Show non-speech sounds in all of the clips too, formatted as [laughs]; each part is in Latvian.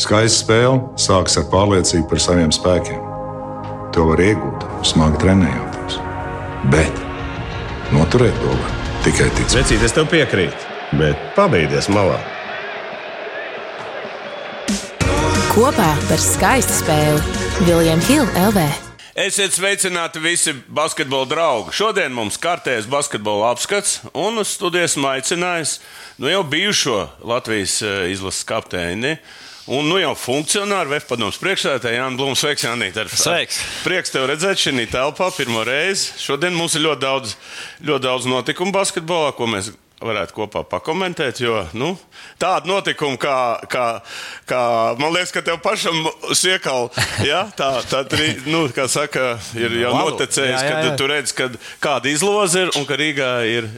Skaista spēle sākas ar pārliecību par saviem spēkiem. To var iegūt, smagi trenējoties. Bet noturēt to var tikai ticēt. Vecīt, es tev piekrītu, bet pabeigties malā. Kopā par skaistu spēli Viljams Hilde LV. Esiet sveicināti visi basketbola draugi. Šodien mums kārtējas basketbola apskats, un uz studijas aicinājis nu, jau bijušo Latvijas eh, izlases kapteini. Un nu jau funkcionāri VF padomus priekšsēdētāji Jānis Blūms. Sveiks, Jānis. Sveiks. Prieks tev redzēt šajā telpā pirmo reizi. Šodien mums ir ļoti daudz, ļoti daudz notikumu basketbolā, ko mēs varētu kopā pakomentēt. Jo nu, tāda notikuma, kā, kā, kā man liekas, ka tev pašam siekal, ja, tā, tā tri, nu, kā saka, ir jau noticējis, ka tu redz, ka kāda izloze ir un ka Rīgā ir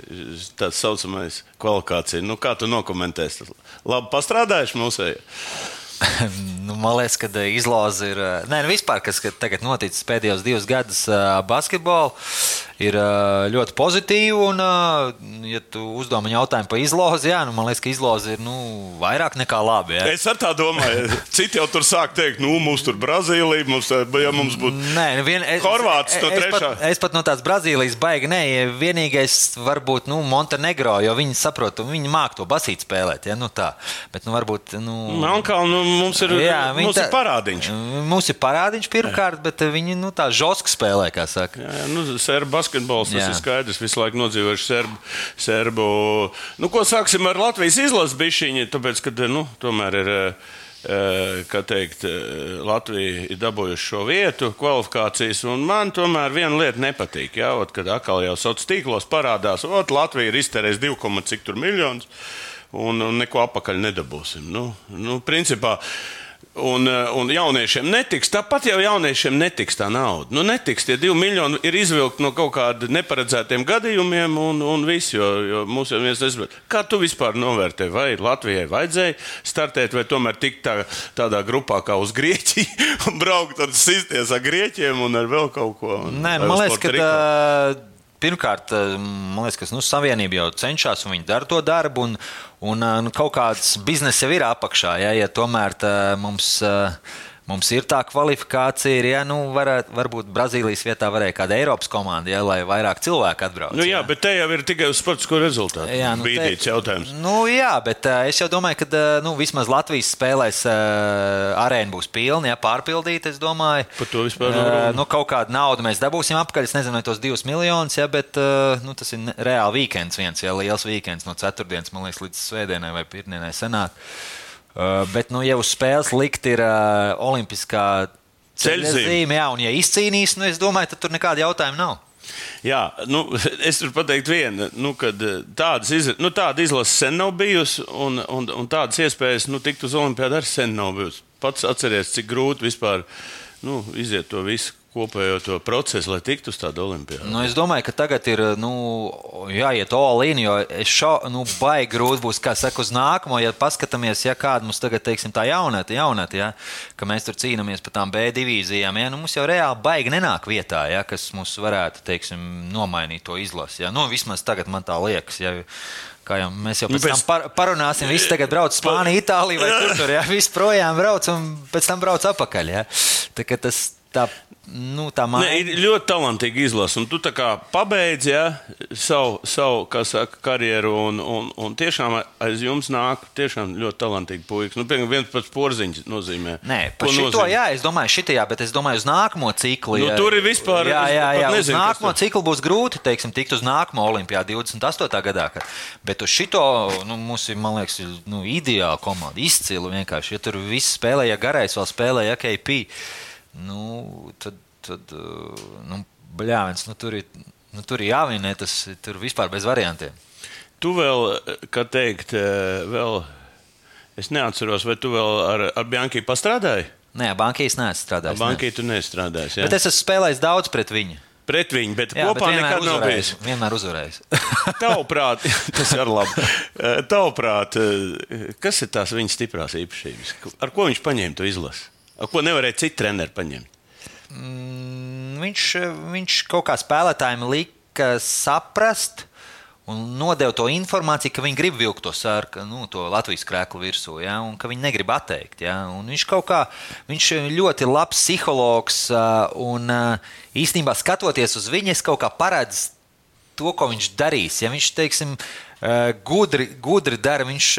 tāds saucamais kvalifikācija. Nu, kā tu nokomentēsi? Labi pastrādājuši mūsēji. [laughs] nu, man liekas, ka eh, izloze ir. Eh, nē, nu, vispār, kas tagad noticis pēdējos divus gadus eh, basketbolā, ir ļoti pozitīva. Un, ja tu uzdomā jautājumu par izlozi, jā, nu, man liekas, ka izloze ir nu, vairāk nekā labi. Jā. Es ar tā domāju. Citi jau tur sāk teikt, nu, mums tur Brazīlija, mums, ja mums būtu. Nē, nu, vien, es, Horvāts no. Es pat, es pat no tās Brazīlijas baigi, nē, vienīgais varbūt nu, Montenegro, jo viņi saprot, viņi māk to basīt spēlēt. Ja? Nu, tā. Bet, nu, varbūt, nu, Melnkalnu mums ir, jā, mums tā, ir parādiņš. Mums ir parādiņš pirmkārt, bet viņi nu, tā žoska spēlē, kā saka. Jā, nu, serbu basketbols, tas jā. ir skaidrs. Visu laiku nodzīvojuši serbu. serbu. Nu, ko sāksim ar Latvijas izlases bišķiņu, tāpēc, ka, nu, tomēr ir. Kā teikt, Latvija ir dabūjusi šo vietu, kvalifikācijas, un man tomēr viena lieta nepatīk. Jā, ot, kad atkal jau sociālos tīklos parādās, ka Latvija ir iztērējusi 2,5 miljonus un, un neko apakaļ nedabūsim. Nu, nu, principā, Un, un jauniešiem netiks, tāpat jau jauniešiem netiks tā nauda. Nu, netiks, tie divi miljoni ir izvilkti no kaut kādiem neparedzētiem gadījumiem, un, un viss, jo, jo mums jau viens nesaprot. Kā tu vispār novērtē, vai Latvijai vajadzēja startēt, vai tomēr tikt tā, tādā grupā kā uz Grieķiju, [laughs] un braukt ar sisties ar Grieķiem un ar vēl kaut ko? Nē, nu, man liekas, ka. Tā pirmkārt, eh, man liekas, ka nu, Savienība jau cenšas un viņi dara to darbu. Un, un eh, nu, kaut kāds biznesa jau ir apakšā. Ja, ja tomēr tā, mums. Uh, Mums ir tā kvalifikācija, ir, ja, nu, varētu, varbūt Brazīlijas vietā varēja kāda Eiropas komanda, ja, lai vairāk cilvēku atbrauktu. Nu, jā, jā, bet te jau ir tikai uz sportisko rezultātu. Jā, nu, Bīdīts te, jautājums. Nu, jā, bet uh, es jau domāju, ka uh, nu, vismaz Latvijas spēlēs uh, arēna būs pilna, ja pārpildīta. Es domāju, par to vispār. Uh, nu, kaut kādu naudu mēs dabūsim apakaļ. Es nezinu, vai tos divus miljonus, ja, bet uh, nu, tas ir reāli weekends viens, ja liels weekends no ceturtdienas, man liekas, līdz svētdienai vai pirmdienai senāk. Uh, bet, nu, ja uz spēles likt ir uh, olimpiskā ceļzīme, jā, un ja izcīnīs, nu, es domāju, tad tur nekāda jautājuma nav. Jā, nu, [laughs] es varu pateikt, vienu, nu, ka tādas iz, nu, tāda izlases sen nav bijusi, un, un, un tādas iespējas nu, tikt uz Olimpādu arī sen nav bijusi. Pats atceries, cik grūti vispār nu, iziet to visu kopējo to procesu, lai tiktu uz tādu olimpiādu? Nu, es domāju, ka tagad ir nu, jāiet olīni, jo es šo nu, baigi grūti būs, kā saka, uz nākamo. Ja paskatāmies, ja kāda mums tagad, teiksim, tā jaunāta, jaunāta ja, ka mēs tur cīnāmies par tām B divīzijām, ja, nu, mums jau reāli baigi nenāk vietā, ja, kas mums varētu, teiksim, nomainīt to izlasi. Ja. Nu, vismaz tagad man tā liekas. Ja, Kā jau mēs jau pēc, pēc... tam par, parunāsim, visi tagad brauc uz Spāniju, Itāliju vai [laughs] kur tur, ja visi projām brauc un pēc tam brauc atpakaļ. Ja. Tā, tas, tā nu, tā māja. Ne, ir ļoti talantīgi izlase. Un tu tā kā pabeidz ja, savu, savu saka, karjeru, un, un, un tiešām aiz jums nāk tiešām ļoti talantīgi puikas. Nu, piemēram, viens pats porziņš nozīmē. Nē, par šito, nozīmē? jā, es domāju, šitajā, bet es domāju uz nākamo ciklu. Nu, tur ir vispār. Jā, jā, jā, nezinu, uz nākamo ciklu būs grūti, teiksim, tikt uz nākamo olimpiādu 28. gadā. Bet uz šito, nu, mums ir, man liekas, nu, ideāla komanda, izcila vienkārši. Ja tur viss spēlēja garais, vēl spēlēja KP nu, tad, tad nu, bļāviens, nu, tur ir, nu, tur ir jāvinē, tas tur vispār bez variantiem. Tu vēl, kā teikt, vēl, es neatceros, vai tu vēl ar, ar Bianchi pastrādāji? Nē, Bankīs neesmu strādājis. Bankī ne. tu nestrādāji. Bet es esmu spēlējis daudz pret viņu. Pret viņu, bet jā, kopā bet nekad nav bijis. Vienmēr uzvarējis. [laughs] Tavuprāt, [laughs] tas ir labi. Tavuprāt, kas ir tās viņa stiprās īpašības? Ar ko viņš paņēma to izlasi? Ko nevarēja citi treneri paņemt? Mm, viņš, viņš kaut kā spēlētājiem lika saprast. un nodeva to informāciju, ka viņi grib vilkt to sārku, nu, to Latvijas krēslu virsū, ja, un ka viņi negrib atteikt. Ja, viņš kaut kā, viņš ļoti labs psihologs, un īstenībā skatoties uz viņu, es kaut kā paredzu to, ko viņš darīs. Ja viņš, teiksim, gudri, gudri dara, viņš,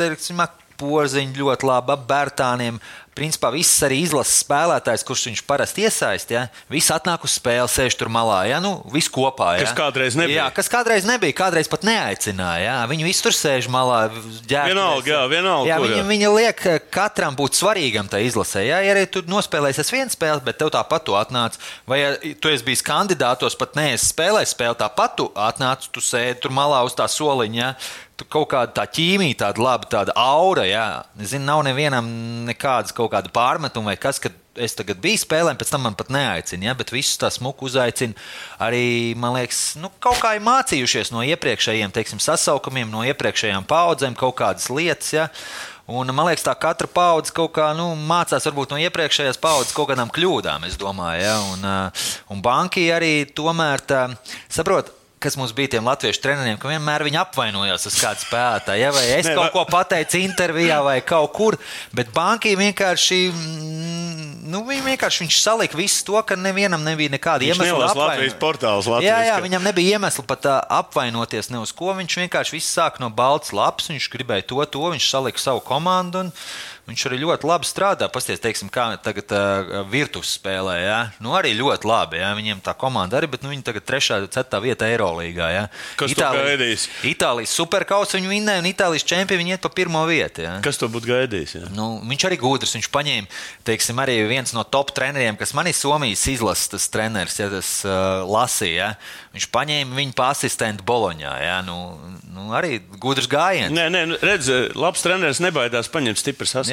teiksim, porziņu ļoti labi bērtāniem, principā viss arī izlases spēlētājs, kurš viņš parasti iesaist, ja, viss atnāk uz spēli, sēž tur malā, ja, nu, viss kopā. Ja. Kas kādreiz nebija. Jā, kas kādreiz nebija, kādreiz pat neaicināja. Jā. Viņi visi tur sēž malā. Ģērbties. Vienalga, jā, vienalga. Jā, jā. viņa liek eh, katram būt svarīgam tajā izlasē. Jā, ja arī tu nospēlēsies viens spēles, bet tev tāpat tu atnāc, vai ja tu esi bijis kandidātos, pat neesi spēlējis spēli, tāpat tu atnāc, tu sēdi tur malā uz tā soliņa. Jā. Kaut kāda tā ķīmija, tāda laba, tāda aura. Jā. Zinu, nav nevienam nekādas kaut kāda pārmetuma vai kas, es tagad biju spēlējis, pēc tam man pat neaicina, ja, bet visus tā smuku uzaicina. Arī, man liekas, nu, kaut kā ir mācījušies no iepriekšējiem teiksim, sasaukumiem, no iepriekšējām paudzēm kaut kādas lietas. Ja. Un, man liekas, tā katra paudze kaut kā nu, mācās varbūt no iepriekšējās paudzes kaut kādām kļūdām. Domāju, ja? un, uh, un banki arī tomēr saprot kas mums bija tiem latviešu treneriem, ka vienmēr viņi apvainojās uz kādu spēlētāju. Ja? Vai es ne, kaut ko pateicu intervijā vai kaut kur, bet bankai vienkārši, nu, vienkārši viņš salika visu to, ka nevienam nebija nekāda iemesla. nelasa Latvijas portāls Latvijas. Jā, jā, ka- viņam nebija iemesla pat apvainoties ne uz ko. Viņš vienkārši viss sāk no balts lapas, viņš gribēja to, to, viņš salika savu komandu. Un, Viņš arī ļoti labi strādā. Pasties, teiksim, kā tagad uh, Virtus spēlē. Ja? Nu, arī ļoti labi. Ja? Viņiem tā komanda arī, bet nu, viņi tagad 3. un 4. vietā Eirolandā. Ja? Kas to gaidīs? Itālijas superkausa viņi vinnēja, un Itālijas čempioni viņi iet pa pirmo vietu. Ja? Kas to būtu gaidījis? Jā? Nu, viņš arī gudrs. Viņš paņēma, teiksim, arī viens no top treneriem, kas man ir Somijas izlases treneris, ja tas uh, lasīja. Ja? Viņš paņēma viņu pa asistentu Boloņā. Ja? Nu, nu, arī gudrs gājiens. Nē, nē, nu, redz, labs treneris nebaidās paņemt stipras asistents.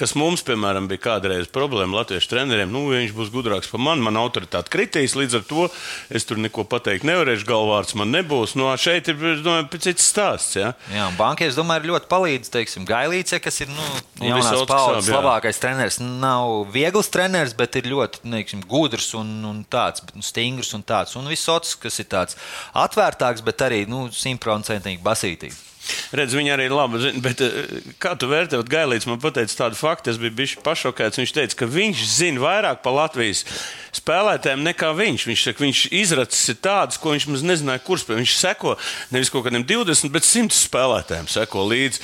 Kas mums, piemēram, bija kādreiz problēma latviešu treneriem. Nu, viņš būs gudrāks par mani, man autoritāte kritīs, līdz ar to es tur neko pateikt nevarēšu, galvārds man nebūs. Nu, šeit ir domāju, cits stāsts. Ja? Jā, un bankai, es domāju, ļoti palīdz, teiksim, Gailīce, kas ir nu, Un jaunās paudzes jā. labākais treneris. Nav viegls treneris, bet ir ļoti neiksim, gudrs un, un tāds, bet, nu, stingrs un tāds. Un visots, kas ir tāds atvērtāks, bet arī nu, simtprocentīgi basītīgs. Redz, viņa arī ir laba. zin, Bet, eh, kā tu vērtē, Gailīts man pateica tādu faktu, es biju bijis pašokēts. Viņš teica, ka viņš zina vairāk par Latvijas spēlētājiem nekā viņš. Viņš saka, viņš izracis ir tādas, ko viņš maz nezināja, kurš spēlē. Viņš seko nevis kaut kādiem 20, bet 100 spēlētājiem seko līdzi.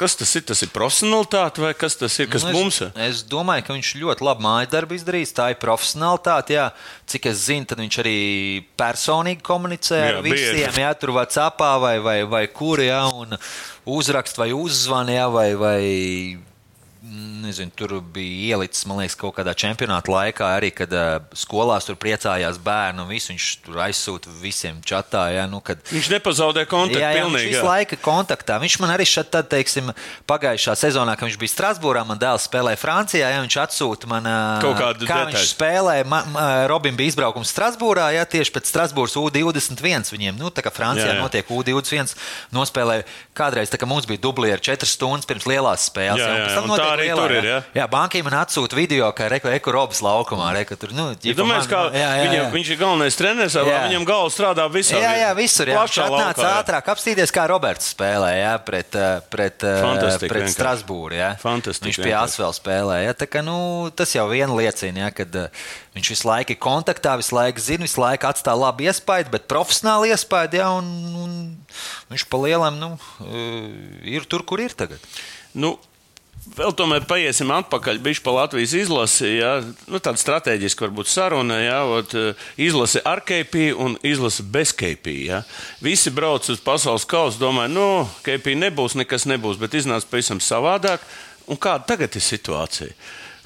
Kas tas ir? Tas ir profesionālitāte vai kas tas ir, kas Nu, mums es, ir? es domāju, ka viņš ļoti labi mājas darbu izdarījis. Tā ir profesionālitāte. Jā. Cik es zinu, tad viņš arī personīgi komunicē Jā, ar visiem. bieži. Jā, tur cepā vai, vai, vai kur, jā, un uzrakst vai uzzvanīt, jā, vai, vai nezinu, tur bija ielicis, man liekas, kaut kādā čempionāta laikā, arī kad uh, skolās tur priecājās bērni un visu. Viņš tur aizsūta visiem čatā. Jā, nu, kad, Viņš nepazaudē kontaktu Jā, jā, viņš pilnīgi. visu jā. laiku kontaktā. Viņš man arī šeit, tad, teiksim, pagājušā sezonā, kad viņš bija Strasbūrā, man dēls spēlēja Francijā, ja viņš atsūta man ā, Kaut kādu kā detaļu. viņš spēlēja. Ma, ma, Robin bija izbraukums Strasbūrā, ja tieši pēc Strasbūras U21 viņiem, nu, tā kā Francijā Jā, jā, jā. jā. notiek U21, nospēlēja kādreiz, tā mums bija dublī ar 4 stundas pirms lielās spēles. Jā, jā, un tā arī lielā, tur ir, jā. Jā, bankai man atsūta video, kā Reko Eko Robas laukumā. Reko, tur, nu, Ja domāju, ka jā, jā, jā. viņam, viņš ir galvenais treneris, vai Jā. viņam galva strādā visā Jā, jā, visur. Jā. Viņš atnāca laukā, jā. ātrāk apstīties, kā Roberts spēlē jā, pret, eh, pret, eh, Fantastika pret. Strasbūru. jā. Viņš pie asfalta spēlē. Jā. Tā kā, nu, tas jau vien liecina, jā, kad eh, viņš visu laiku ir kontaktā, visu laiku zina, visu laiku atstāja labu iespaidu, bet profesionāli iespaidu. Jā, un, un viņš pa lielam nu, ir tur, kur ir tagad. Nu, Vēl tomēr paiesim atpakaļ. Pa Latvijas izlasi, ja, nu, tāda strateģiska varbūt saruna, ja, ot, eh, izlase ar KP un izlase bez KP. Ja. Visi brauc uz pasaules kausu, domāju, nu, KP nebūs, nekas nebūs, bet iznāca pavisam savādāk. Un kāda tagad ir situācija?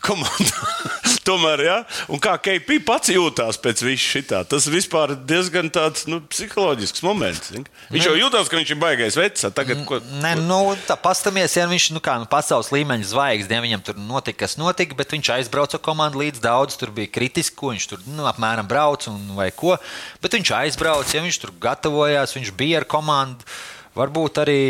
Komanda. [laughs] Tomēr, ja? Un kā KP pats jūtās pēc visa šitā, tas vispār diezgan tāds nu, psiholoģisks moments. zini. Viņš jau jūtas, ka viņš ir baigais vecs. Tagad, ko, Nē, nu, tā pastamies, ja viņš nu, kā, nu, pasaules līmeņa zvaigznes, viņam tur notika, kas notika, bet viņš aizbrauca komandu līdz daudz. Tur bija kritiski, ko viņš tur nu, apmēram brauc un vai ko. Bet viņš aizbrauca, ja viņš tur gatavojās, viņš bija ar komandu. Varbūt arī,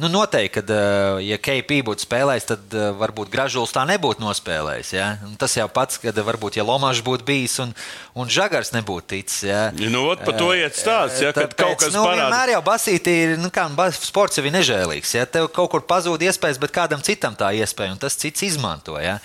nu, noteikti, kad, eh, ja KP būtu spēlējis, tad eh, varbūt Gražulis tā nebūtu nospēlējis. Ja? Un tas jau pats, kad varbūt, ja Lomačs būtu bijis un, un Žagars nebūtu ticis. Ja? Nu, ot, pa to iet stāsts, ja, kad Tāpēc, kaut kas nu, parāda. Vienmēr jau basītī ir, nu, kā sports jau ir nežēlīgs. Ja? Tev kaut kur pazūd iespējas, bet kādam citam tā iespēja, un tas cits izmanto. Ja,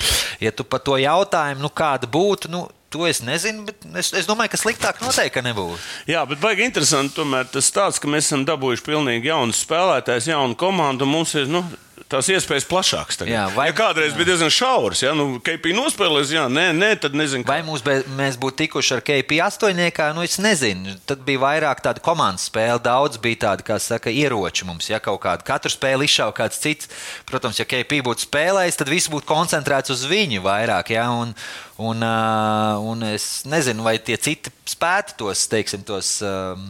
ja tu par to jautājumu, nu, kāda būtu, nu, To es nezinu, bet es, es domāju, ka sliktāk noteikti nebūs. Jā, bet baigi interesanti tomēr tas tāds, ka mēs esam dabūjuši pilnīgi jaunu spēlētāju, jaunu komandu, mums ir, nu, tās iespējas plašākas. Tagad. Jā, vai- ja kādreiz jā. bija diezgan šaurs, ja nu, KP nospēlēs, jā, nē, nē, tad nezinu. Vai mūs, be, mēs būtu tikuši ar KP astoņniekā, nu es nezinu. Tad bija vairāk tāda komandas spēle, daudz bija tāda, kā saka, ieroči mums, ja kaut kāda. Katru spēli izšauja kāds cits. Protams, ja KP būtu spēlējis, tad viss būtu koncentrēts uz viņu vairāk. Ja? Un, un, un es nezinu, vai tie citi spētu tos, teiksim, tos, um,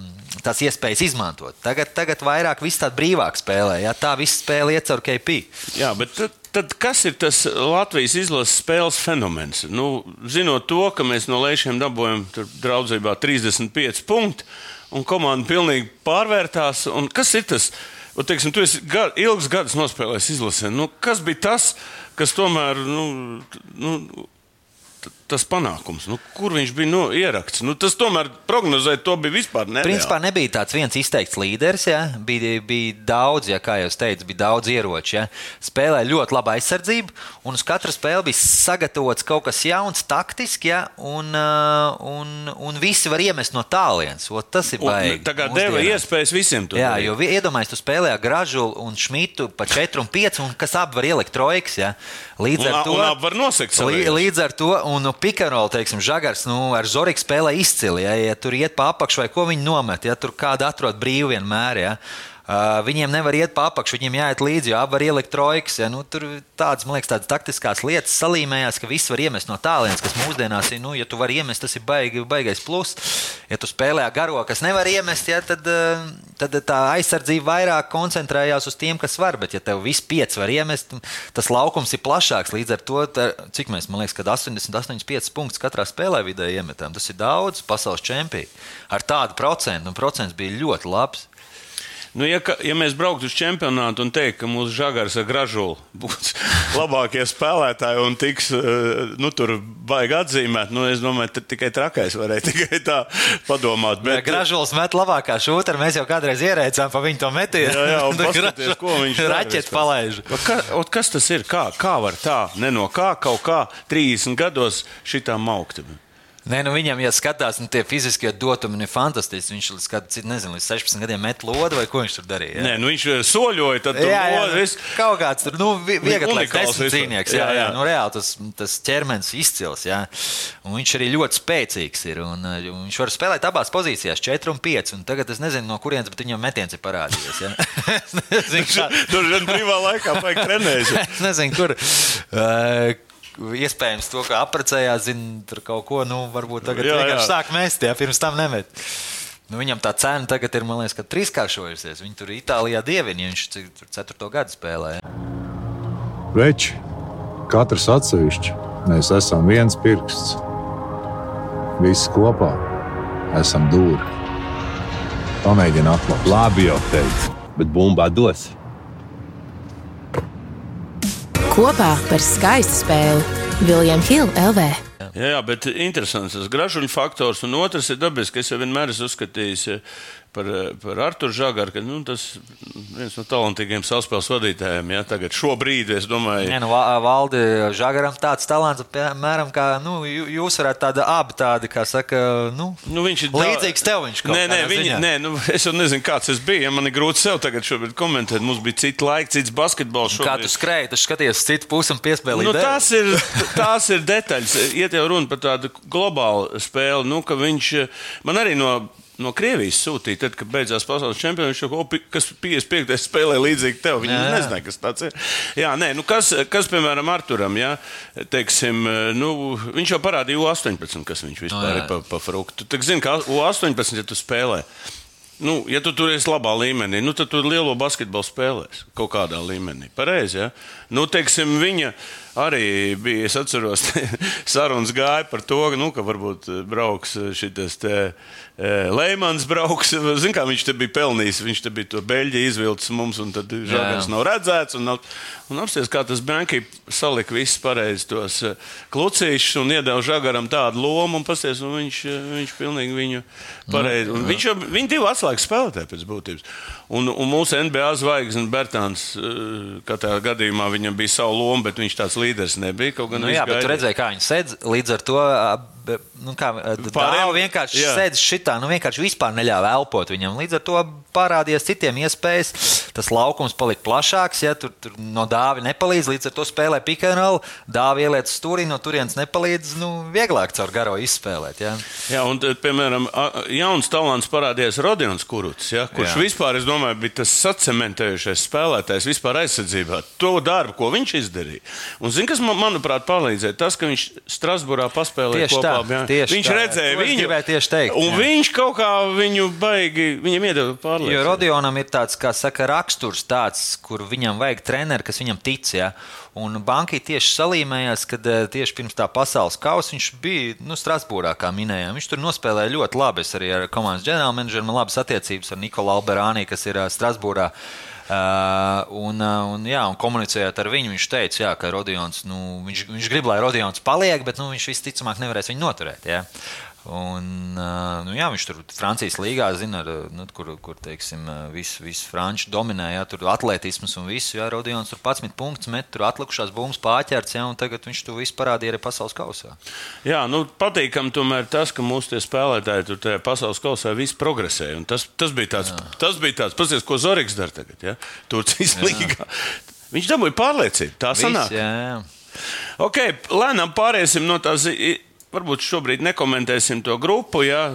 tās iespējas izmantot. Tagad, tagad vairāk viss tāda brīvāk spēlē. Ja? Tā viss spēle iet caur KP. Jā, bet tad, tad kas ir tas Latvijas izlases spēles fenomens? Nu, zinot to, ka mēs no lēšiem dabūjam draudzībā 35 punktus, un komanda pilnīgi pārvērtās. Kas ir tas? Un, teiksim, tu esi gar, ilgs gadus nospēlējis izlasē. Nu, kas bija tas, kas tomēr nu, nu, tas panākums? Nu, kur viņš bija nu, ieraksts? Nu, tas tomēr prognozēt to bija vispār nereāli. Principā nebija tāds viens izteikts līderis. Ja? Bija, bija daudz, ja, kā jau teicu, bija daudz ieroču. Ja? Spēlēja ļoti labu aizsardzību, un uz katru spēli bija sagatavots kaut kas jauns, taktiski, ja? un, uh, un, un visi var iemest no tālienes. Ot, Tas ir baigi. Tagad deva mūsdienās. iespējas visiem to Jā, jo iedomājieties, tu spēlēji Gražulu un Šmitu pa 4 un 5, un kas abi var ielikt trojkas. Ja? Līdz Un, ar to un abi var savējos. līdz ar to, un Pikarola, teiksim, Žagars, nu, ar Zoriku spēlē izcili. Ja, ja tur iet pa apakšu vai ko viņi nomet, ja tur kāda atrod brīvi vienmēr. Ja. Uh, viņiem nevar iet pa apakšu, viņiem jāiet līdzi, jo abi var ielikt trojkas. Ja. Nu, tur tādas, man liekas, tādas taktiskās lietas salīmējās, ka viss var iemest no tālienes, kas mūsdienās ir, nu, ja tu vari iemest, tas ir baigi, baigais plus. Ja tu spēlē ar garo, kas nevar iemest, ja, tad, uh, tad tā aizsardzība vairāk koncentrējās uz tiem, kas var. Bet, ja tev viss pieci var iemest, tas laukums ir plašāks. Līdz ar to, tā, cik mēs, man liekas, kad 88,5 punktus katrā spēlē vidēji iemetām, tas ir daudz pasaules čempionu. Ar tādu procentu, un procents bija ļoti labs. Nu, ja, ka- ja mēs brauktu uz čempionātu un teiktu, ka mūsu žagars ar gražulu būs [laughs] labākie spēlētāji un tiks eh, nu, tur baigi atzīmēt, nu, es domāju, ka tikai trakais varēja [laughs] tikai tā padomāt. Bet, Gražulis met labākā šūta, mēs jau kādreiz ierēcām pa viņu to metienu. Jā, jā, un [laughs] Gražulis ko viņš vispār. palaiž. Ka, kas tas ir? Kā, kā var tā, ne no kā, kaut kā 30 gados šitā maukta? Nē, nu viņam, ja skatās, nu, tie fiziskie datumi ir fantastiski. Viņš līdz, kad, nezinu, līdz 16 gadiem met lodu, vai ko viņš tur darīja. jā? Nē, nu viņš eh, soļoja, tad Jā, jā, lodi, nu, viss. kaut kāds tur nu, vi- viegli Unikāls desmit vispār. cīnieks. Jā, Jā, jā. Nu, reāli tas, tas ķermenis izcils. Jā. Un viņš arī ļoti spēcīgs ir. Un, uh, viņš var spēlēt abās pozīcijās, 4 un 5. Un tagad es nezinu, no kurienes, bet viņam metiens ir parādījies. [laughs] nezinu, kā- Tur vien brīvā laikā trenēties. [laughs] es nezinu, kur. Iespējams, to, ka apprecējās, zina, tur kaut ko, nu, varbūt tagad Jā, jā. vienkārši sāk mest, ja pirms tam nemet. Nu, viņam tā cena tagad ir, man liekas, ka trīskāršojusies. Viņi tur Itālijā dievina, ja viņš tur ceturto gadu spēlē. Veči, katrs atsevišķi, mēs esam viens pirksts. Visi kopā esam dūri. Pamēģini atklāt. Labi jau teicu, bet bumbā dos. Kopā par skaistu spēli Viljams Hilde LV. Jā, jā, bet interesants tas gražuļu faktors. Un otrs ir dabisks, ka es jau vienmēr esmu uzskatījis par, eh, par Arthuru Zagaru, ka nu, tas viens no talantīgiem saspēles vadītājiem. Jā, tagad šobrīd es domāju, Nē, nu, Va- Valdi Žagaram tāds talants, piemēram, kā nu, jū- jūs varētu tāda abi tādi, kā saka, nu, Nu, viņš ir līdzīgs tev. Viņš Nē, nē, viņi, ziņā. nē nu, es jau nezinu, kāds tas bija. Ja man ir grūti sev tagad šobrīd komentēt. Mums bija cits laiks, cits basketbols. Kā tu šobrīd. skrēji, tu skaties citu pusi un piespēlēji. Nu, tās, ir, tās ir detaļas. Iet jau runa par tādu globālu spēli. Nu, ka viņš man arī no. No Krievijas sūtīja, tad, kad beidzās pasaules pi- kas 55. spēlē līdzīgi tev. Viņi Jā, jā. nezināja, kas tas ir. Jā, nē, nu kas, kas, piemēram, Arturam, jā, teiksim, nu, viņš jau parādīja U18, kas viņš vispār jā. ir pa, pa fruktu. Tu zini, ka U18, ja tu spēlē, Nu, ja tu tur esi labā līmenī, nu, tad tu lielo basketbolu spēlēsi kaut kādā līmenī. Pareizi, ja? Nu, teiksim, viņa arī bija, es atceros, [laughs] sarunas gāja par to, nu, ka varbūt brauks šis te Leimans brauks. [laughs] Zin, kā viņš te bija pelnījis, viņš te bija to beļģi izvilcis mums, un tad žagars nav redzēts. Un, un apsties, kā tas Banki salika visus pareizi tos klucīšus un iedeva žagaram tādu lomu, un pasties, un viņš, viņš pilnīgi viņu pareizi. Un viņš, viņi divi atslēgas spēlētāji pēc būtības. Un, un mūsu NBA zvaigznes Bertāns, katrā gadījumā viņam bija sava loma, bet viņš tāds līderis nebija. Nu, jā, bet tu redzēji, kā viņš sēdz līdz ar to nu, kā Pārējiem vienkārši jā. sēž šitā, nu vienkārši vispār neļāva elpot viņam. Līdz ar to parādījās citiem iespējas. Tas laukums palika plašāks, ja tur, tur no dāvi nepalīdz. Līdz ar to spēlē pikanālu, dāvi ieliec stūrī, no turienes nepalīdz. Nu, vieglāk caur garo izspēlēt. Ja. Jā, un, piemēram, jauns talants parādījās Rodions Kuruts, ja, kurš jā. vispār, es domāju, bija tas sacementējušais spēlētājs vispār aizsardzībā. To darbu, ko viņš izdarīja. Un, zin, kas man, manuprāt, palīdzēja, tas, ka viņš Strasburā paspēlēja kopā tā, tieši viņš tā. redzēja viņu. Tieši teikt, un jā. viņš kaut kā viņu baigi, viņam iedeva pārliecību. Jo Rodionam ir tāds, kā saka, raksturs tāds, kur viņam vajag treneri, kas viņam tic. Ja? Un Banki tieši salīmējās, kad eh, tieši pirms tā pasaules kausa viņš bija nu, Strasbūrā, kā minējām. Viņš tur nospēlēja ļoti labi. Es arī ar komandas ģenerālmenedžeru man labas attiecības ar Nikolu Alberāni, kas ir eh, Strasbūrā. Uh, un, un, jā, un komunicējot ar viņu, viņš teica, jā, ka Rodions, nu, viņš, viņš grib, lai Rodions paliek, bet nu, viņš visticamāk nevarēs viņu noturēt. Jā. Un, nu, jā, viņš tur Francijas līgā zina, ar, nu, kur, kur teiksim, viss vis franču dominē. Jā, tur atletisms un viss. Jā, Rodions tur 11 punktus met, tur atlikušās bumbas pārķerts, jā, un tagad viņš to visu parādīja arī pasaules kausā. Jā, nu, patīkam tomēr tas, ka mūsu spēlētāji tur tajā pasaules kausā viss progresē. Tas, tas bija tāds, jā. tas bija tāds, paskatieties, ko Zorigs dara tagad, ja? Turcijas līgā. Viņš dabūja pārliecību. Tā sanāk. Viss, jā, jā. Ok, lēnām pāriesim no tās varbūt šobrīd nekomentēsim to grupu. Ja,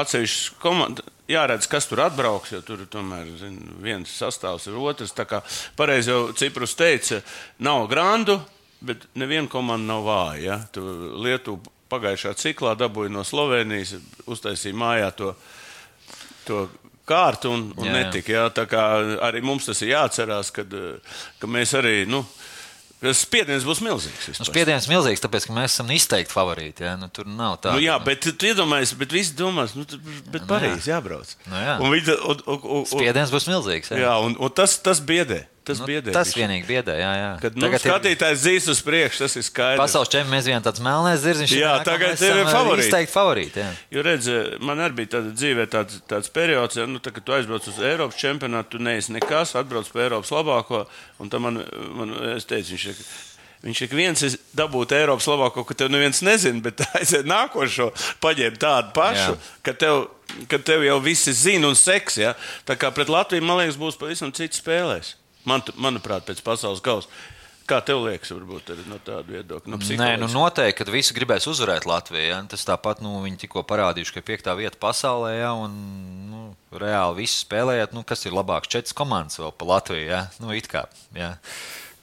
atsevišķi komanda. Jāredz, kas tur atbrauks, jo tur tomēr zin, viens sastāvs ir otrs. Tā kā pareizi jau Ciprus teica, nav grandu, bet neviena komanda nav vāja. Ja. Lietuva pagājušā ciklā dabūja no Slovenijas, uztaisīja mājā to, to kārtu un, un jā, jā. netika. Ja. Tā kā arī mums tas ir jāatcerās, kad, ka mēs arī. Nu, Spiediens būs milzīgs. Nu, spiediens milzīgs, tāpēc, ka mēs esam izteikti favorīti. Ja? Nu, tur nav tā. Nu, jā, bet tu iedomājies, bet visi domās, nu, bet nu, Parīzē jābrauc. Nu, jā. Un, un, un, un, spiediens būs milzīgs. Jā, jā un, un tas, tas biedē. Tas, nu, biedē, tas vienīgi biedē, jā, jā. Kad nu, skatītājs zīs uz priekšu, tas ir skaidrs. Pasaules čempions vienam tāds melnais zirdziņš. Jā, nāk, tagad ir favorīti. Izteikti favorīti, jā. Jo redz, man arī bija tāda dzīvē tāds, tāds periods, ja, nu, tā, kad tu aizbrauc uz Eiropas čempionātu, tu neesi nekas, atbrauc pie Eiropas labāko, un tam man, man es teicu, viņš ir Viņš ik viens ir dabūt Eiropas labāko, ka tev neviens nezina, bet [laughs] aiziet nākošo, paņem tādu pašu, Jā. ka tev, ka tev jau visi zina un seks. Ja? Tā kā pret Latviju, man liekas, būs pavisam cits spēlēs. Man, manuprāt, pēc pasaules kausa. Kā tev liekas, varbūt no tāda viedokļa? No Nē, nu noteikti, kad visi gribēs uzvarēt Latviju. Ja? Tas tāpat, nu, viņi tikko parādījuši, ka ir piektā vieta pasaulē, ja? un nu, reāli visi spēlējot, nu, kas ir labāks. Četras komandas vēl pa Latviju. Ja? Nu, it kā. Ja?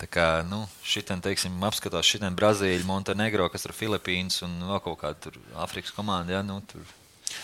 Tā kā nu, šitien, teiksim, apskatās šitien Brazīļu, Montenegro, kas ir Filipīnas un vēl kaut kāda Afrikas komanda. Ja, nu, tur.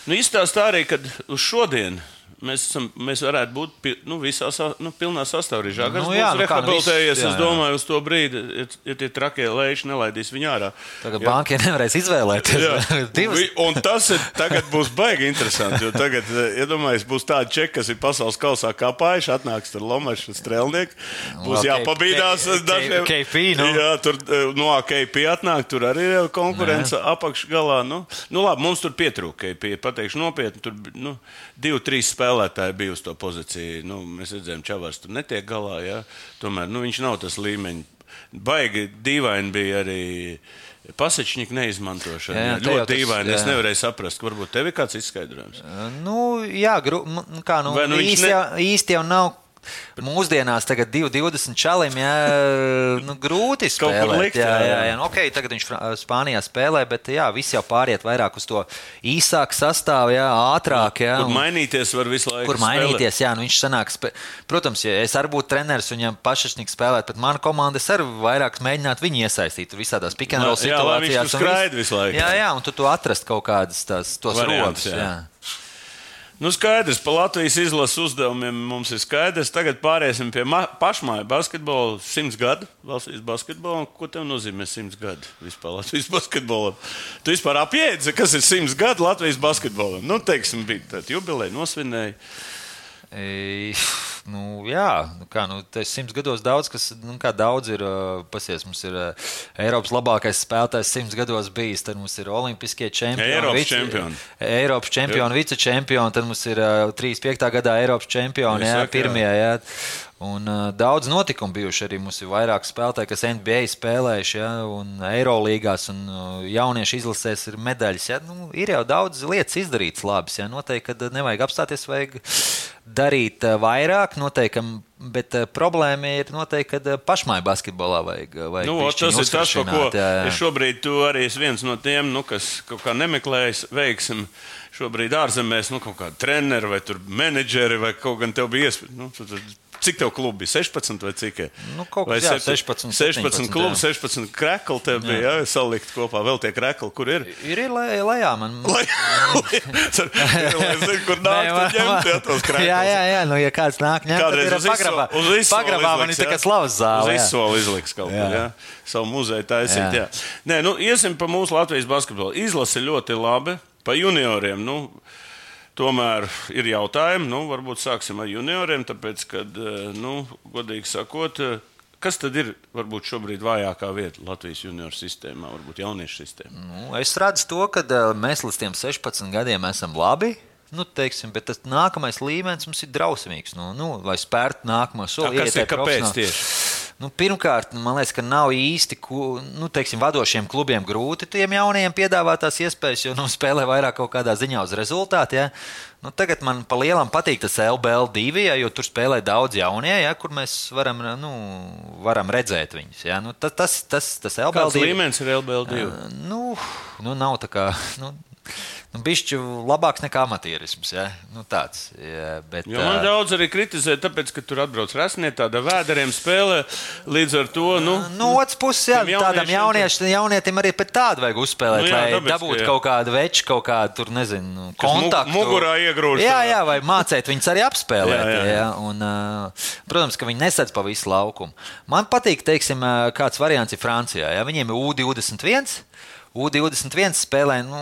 nu, izstāstā arī, ka uz šodienu mēs, esam, mēs varētu būt nu, visā nu, pilnā sastāvā. Žagars nu, jā, būs nu, rehabilitējies, nu, jā. es domāju, uz to brīdi, ja, ja tie trakie lēši nelaidīs viņu ārā. Tagad bankai nevarēs izvēlēties. [laughs] un tas ir, tagad būs baigi interesanti, jo tagad, iedomājieties, būs tādi čeki, kas ir pasaules kausā kāpājuši, atnāks tur Lomašs un Strelnieks, būs jāpabīdās dažiem. KP, nu. Jā, tur no KP atnāk, tur arī ir konkurence apakšgalā. Nu, nu labi, mums tur pietrūka KP, pateikšu nopietni, tur nu, divi, trīs spēlētāji spēlētāji bija uz to pozīciju. Nu, mēs redzējām, ka Čavars tur netiek galā. Ja? Tomēr nu, viņš nav tas līmeņš. Baigi dīvaini bija arī. Pasečņika neizmantošana. Jā, jā, ļoti dīvaini. Es nevarēju saprast, varbūt tev ir kāds izskaidrojums. Nu, jā, gru, kā, nu, nu īsti, ne... jau, īsti jau nav Mūsdienās tagad 2,20 čalim, jā, nu, grūti spēlēt. Likt, jā, jā, jā. Nu, okay, tagad viņš Spānijā spēlē, bet jā, viss jau pāriet vairāk uz to īsāku sastāvu, jā, ātrāk. Jā, kur un, mainīties var visu laiku. Kur mainīties, spēlēt. jā, nu, viņš sanāk. Spē... Protams, ja es arī būtu treneris un viņam pašašnieks spēlēt, bet mana komanda arī vairāk mēģinātu viņu iesaistīt visādās pikantrola situācijās. Jā, visu laiku. Jā, jā, un tu, tu atrast kaut kādas tās, tos rokas. Nu, skaidrs, par Latvijas izlases uzdevumiem mums ir skaidrs. Tagad pāriesim pie pašmāju basketbola. Simts gadu valsts basketbolam. Ko tev nozīmē simts gadu vispār Latvijas [laughs] basketbolam? Tu vispār apjēdzi, kas ir simts gadu Latvijas basketbolam. Nu, teiksim, bija tāda jubileja, nosvinēja. E, nu, jā, nu kā nu, simts gados daudz, kas nu, daudz ir. Pasies, mums ir Eiropas labākais spēlētājs simts gados bijis. Tad mums ir Olimpiskie čempioni. Eiropas vice, čempioni. Eiropas čempioni, vicečempioni. Tad mums ir 35. gadā Eiropas čempioni. Jā, pirmie. Jā. Un, uh, daudz notikumu bijuši arī. Mums ir vairāk spēlētāji, kas NBA spēlējuši, ja, un Eirolandā, un uh, jauniešu izlasēs ir medaļas. Ja. Nu, ir jau daudz lietas izdarītas labas. Ja. Noteikti, ka nevajag apstāties, vajag darīt vairāk. Noteikti, bet problēma ir noteikti, ka pašmāju basketbolā vajag. vajag nu, tas ir tas, ko jā, jā. šobrīd tu arī esi viens no tiem, nu, kas kaut kā nemeklējas veiksim. Šobrīd ārzemēs nu, kaut kāda treneri vai menedžeri vai kaut gan tev bija iespēja. Nu, Cik tev klubi bija? 16 vai cik? Nu, kaut kas tāds - 16. 16 klubi, 16 krekli tev bija jā. Jā, salikt kopā. Vēl tie krekli, kur ir? Ir, ir lejā. Man... [laughs] [laughs] Zinu, kur nāk, man, ņemt, jā, tos krekli. [laughs] Jā, jā, jā. Nu, ja kāds nāk, ņemt, Kādreiz tad ir pagrabā. Pagrabā man ir tā kā slavas zāle. Uz izsoli izliks kaut ko, jā. Savu muzeju taisīt, jā. jā. Nē, nu, iesim pa mūsu Latvijas basketbolu. Izlase ļoti labi. Pa junioriem, nu, Tomēr ir jautājumi, nu, varbūt sāksim ar junioriem, tāpēc, ka, eh, nu, godīgi sakot, eh, kas tad ir varbūt šobrīd vājākā vieta Latvijas junioru sistēmā, varbūt jauniešu sistēmā? Nu, es redzu to, ka eh, mēs līdz 16 gadiem esam labi. Nu, teiksim, bet tas nākamais līmenis mums ir drausmīgs. Nu, nu, lai spērtu nākamo soli, kas ir kāpēc tieši? Nu, pirmkārt, man liekas, ka nav īsti nu, teiksim, vadošiem klubiem grūti tiem jaunajiem piedāvāt tās iespējas, jo nu, spēlē vairāk kaut kādā ziņā uz rezultātu. Ja? Nu, tagad man pa lielam patīk tas LBL2, ja, jo tur spēlē daudz jaunie, ja, kur mēs varam, nu, varam redzēt viņus. Ja. Nu, tas, tas, tas, tas LBL2. Kāds līmenis ir LBL2? Uh, nu, nu, nav tā kā. Nu, nu, bišķi labāks nekā amatierisms. Ja? Nu, tāds, ja, bet, jo man uh, daudz arī kritizē, tāpēc, ka tur atbrauc rasnie, tāda vēderiem spēlē. Līdz ar to. Nu, no otras puses, jā, tādam jauniešiem, jaunietim arī pēc tāda vajag uzspēlēt, nu, jā, lai tāpēc, dabūtu kaut kādu veču, kaut kādu tur, nezinu, kontaktu. Mugurā iegrūž. Jā, jā, vai mācīt viņus arī apspēlēt. jā, jā. Jā, un, uh, protams, ka viņi nesadz pa visu laukumu. Man patīk, teiksim, kāds variants ir Francijā. Ja? Viņiem ir U21. U21 spēlē, nu,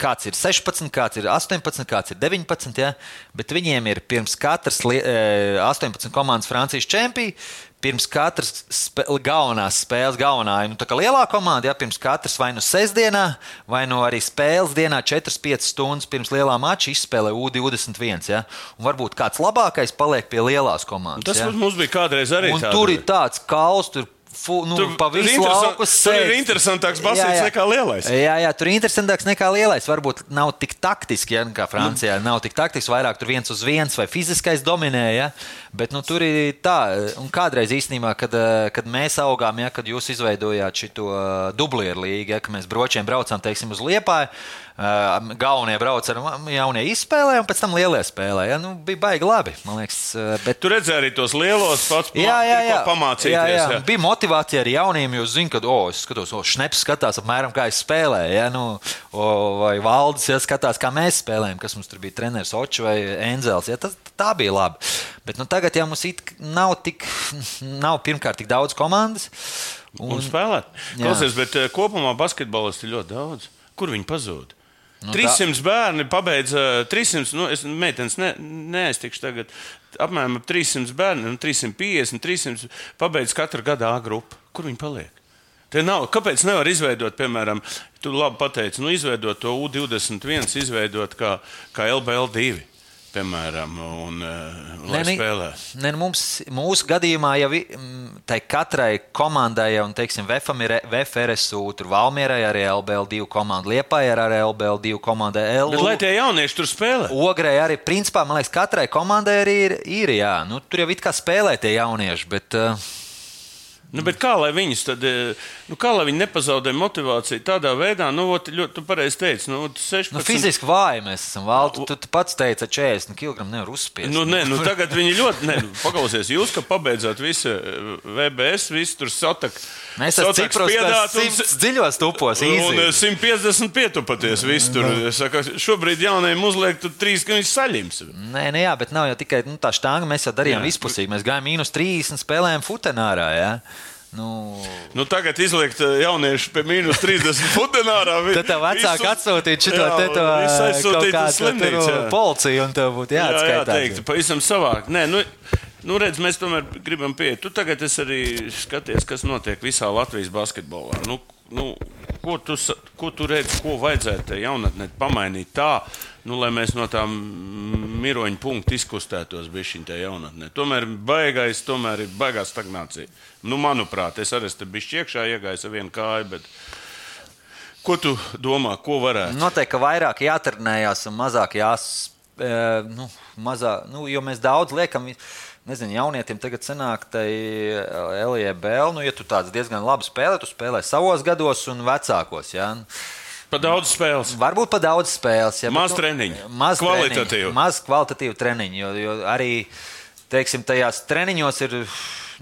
kāds ir 16, kāds ir 18, kāds ir 19. Ja? Bet viņiem ir pirms katras 18 komandas Francijas čempions. Pirms katras spē, galvenās spēles, galvenā nu, lielā komanda, ja pirms katras vai nu sestdienā, vai nu arī spēles dienā, 4-5 stundas pirms lielā mača izspēlē U21. Ja? Un varbūt kāds labākais paliek pie lielās komandas. Tas ja? mums bija kādreiz arī. Tur ir tāds kauls, tur fu, nu, tur, pa visu lauku sēž. Tur ir interesantāks basīts nekā lielais. Jā, jā, tur ir interesantāks nekā lielais. Varbūt nav tik taktiski, ja, kā Francijā. Nu. Nav tik taktiski, vairāk tur viens uz viens vai fiziskais dominē. Ja. Bet nu, tur ir tā, un kādreiz īstenībā, kad, kad mēs augām, ja, kad jūs izveidojāt šo dublieru līgu, ja, kad mēs bročiem braucām teiksim, uz Liepāju galvenie brauc ar jaunie izspēlē, un pēc tam lielie spēlē. Ja? Nu, bija baigi labi. Liekas, bet... Tu redzēji arī tos lielos, pats jā, jā, jā. pamācīties. Jā, jā. Jā. Bija motivācija arī jauniem, jo zinu, ka, oh, es skatos, oh, šneps skatās apmēram, kā es spēlēju. Ja? Nu, oh, vai valdes ja, skatās, kā mēs spēlējam, kas mums tur bija treneris Očs vai Enzels. Ja? Tas, tā bija labi. Bet nu, tagad jau mums nav tik, [laughs] nav pirmkārt tik daudz komandas. Un, un spēlēt. Klausies, bet kopumā basketbolisti ir ļoti daudz. Kur viņi pazūd? Nu, 300 tā... bērni pabeidza 300, nu, es meitenes ne, neaiztikšu tagad. Apmēram 300 bērni, 350, 300 pabeidz katru gadu A grupu. Kur viņi paliek? Te nav, kāpēc nevar izveidot, piemēram, tu labi pateici, nu, izveidot to U21, izveidot kā, kā LBL2? Piemēram, un uh, lai ne, spēlē. Ne, mums, mūsu gadījumā jau tai katrai komandai, un teiksim, VFam ir VFRSU, tur Valmierai arī LBL2 komanda, Liepai ir arī LBL2 komanda. L... Bet lai tie jaunieši tur spēlē? Ogrei arī, principā, man liekas, katrai komandai arī ir, ir jā. Nu, tur jau it kā spēlē tie jaunieši, bet. Uh, Nu, kā lai viņus tad, eh, nu, kā lai viņi nepazaudē motivāciju tādā veidā, nu, ot, ļoti, tu pareizi teici, nu, 16. Nu, fiziski vāji mēs esam. Valdu, tu, tu pats teici, ka 40 kg nevar uzspiest. Nu, nē, nu, [laughs] tagad viņi ļoti, nē, nu, paklausies, jūs, ka pabeidzāt visu eh, VBS, visu tur satak. Mēs esam cipros, simts dziļos tupos. Un, un 150 pietupaties visu tur. Es saku, šobrīd jaunajiem uzliek tu trīs, ka viņš saļims. Nē, nē, jā, bet nav jau tikai nu, tā štanga. Mēs jau darījām jā. vispusīgi. Mēs gājām mīnus 30 spēlējām futenārā. Jā. Nu... Nu, tagad izliekt eh, jauniešu pie mīnus 30 futenārā. Tad tev vecāki atsūtīja šo te to slimnīcu policiju un tev būtu jāatskaitās. Jā, jā, teikt, pavisam savāk. Nē, nu, nu redz, mēs tomēr gribam pieiet. Tu tagad es arī skaties, kas notiek visā Latvijas basketbolā. Nu, nu, ko, tu, ko tu redzi, ko vajadzētu jaunatnē pamainīt tā, nu, lai mēs no tām miroņa punkta izkustētos bišķiņ tajā jaunatnē. Tomēr baigais, tomēr ir baigā stagnācija. Nu, manuprāt, es arī esmu bijis iekšā iegājis ar vienu kāju, bet ko tu domā, ko varētu? Noteikti, ka vairāk jātrenējās un mazāk jās, e, nu, mazā, nu, jo mēs daudz liekam nezinu, jaunietim tagad sanāk, tai LEBL, nu, ja tu tāds diezgan labi spēlē, tu spēlē savos gados un vecākos. Ja? Pa daudz spēles. Varbūt pa daudz spēles. Ja, maz nu, treniņu. Maz kvalitatīvu. Treniņu, maz kvalitatīvu treniņu. Jo, jo arī teiksim, tajās treniņos ir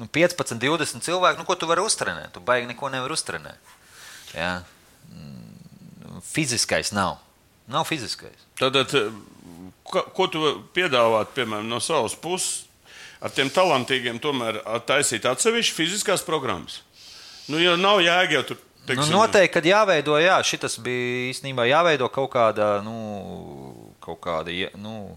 nu, 15, 20 cilvēki. Nu, ko tu vari uztrenēt? Tu baigi neko nevar uztrenēt. Ja? Mm, fiziskais nav. Nav fiziskais. Tad, ko, ko tu piedāvāt, piemēram, no savas puses? Ar tiem talantīgiem tomēr taisīt atsevišķas fiziskās programmas. Nu, jo nav jēga jau tur. Teiksim, nu, noteikti, kad jāveido, jā, šis bija īstenībā jāveido kaut kāda, nu, kaut kāda, nu,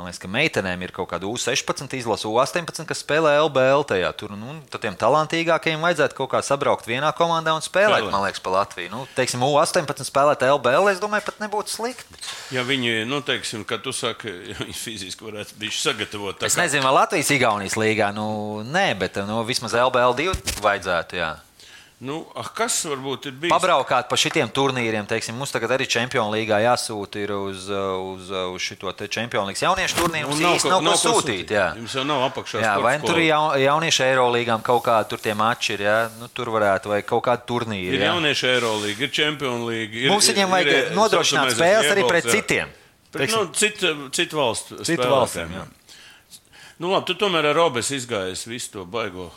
Man liekas, ka meitenēm ir kaut kāda U16 izlase, U18, kas spēlē LBL. Tajā. Tur nu, tiem talantīgākajiem vajadzētu kaut kā sabraukt vienā komandā un spēlēt, Spēlē. man liekas, pa Latviju. Nu, teiksim, U18 spēlēt LBL, es domāju, pat nebūtu slikti. Ja viņi, nu, teiksim, ka tu saki, viņi fiziski varētu būt sagatavoti. Es nezinu, vai Latvijas-Igaunijas līgā, nu, nē, bet nu, vismaz LBL 2 vajadzētu. Jā. Nu, ah, kas varbūt ir bijis? Pabraukāt pa šitiem turnīriem, teiksim, mums tagad arī Champions Līgā jāsūta uz, uz, uz šo Champions Līgas jauniešu turnīru. Mums nu, īsti nav, nav ko sūtīt. jā. Jums jau nav apakšā. Jā, vai tur ir jaun, jauniešu Eirolīgām kaut kādi tur tie mači ir, jā? Nu, tur varētu, vai kaut kādi turnīri. Ir jā. jauniešu Eirolīga, ir Champions Līga. Ir, mums viņiem vajag ir, nodrošināt spēles arī pret jā. citiem. Pret, nu, citu, citu valstu. Citu valstīm, jā. Nu, labi, tu tomēr ar Robes izgājies visu to baigo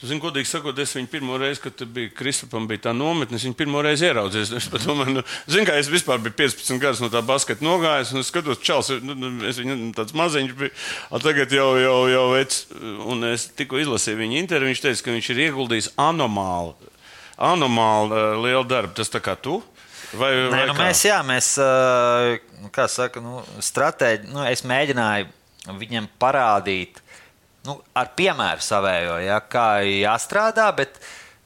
Zinu, godīgi sakot, es viņu pirmo reizi, kad bija Kristupam, bija tā nometne, es viņu pirmo reizi ieraudzīju. Es domāju, nu, zinu, kā es vispār biju 15 gadus no tā basketa nogājis, un es skatos, čels, nu, nu, es viņu nu, tāds maziņš biju, un tagad jau, jau, jau vec, un es tikko izlasīju viņa interviju, viņš teica, ka viņš ir ieguldījis anomāli, anomāli uh, lielu darbu. Tas tā kā tu? Vai, Nē, vai nu, kā? mēs, jā, mēs, uh, kā saka, nu, stratēģi, nu, es mēģināju viņam parādīt, nu, ar piemēru savējo, ja, kā jāstrādā. Bet,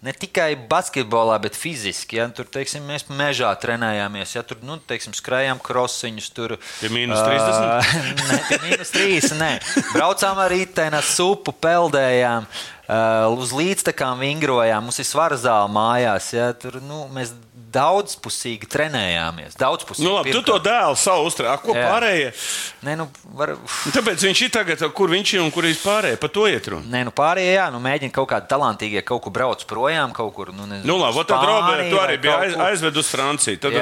ne tikai basketbolā, bet fiziski. Ja, tur teiksim, mēs mežā trenējāmies, ja tur nu, teiksim, skrējām krosiņus. Tur bija mīnus 30. Uh, ne, pie mīnus 30. Nē. Braucām ar rītdienu, supu peldējām. Uh, uz līdztekām vingrojām, mums ir svara zāle mājās. Ja, tur, nu, mēs daudzpusīgi trenējāmies. Daudzpusīgi. Nu, labi, tu to dēlu savu uzturā. Ko Jā. pārējie? Nē, nu, var... Tāpēc viņš ir tagad, kur viņš ir un kur ir pārējie. Pa to iet runa. Nē, nu pārējie, jā, nu mēģina kaut kādi talantīgie kaut kur brauc projām, kaut kur. Nu, nezinu, nu labi, tad Roberts, tu arī biji aiz, aizved uz Franciju. Tad,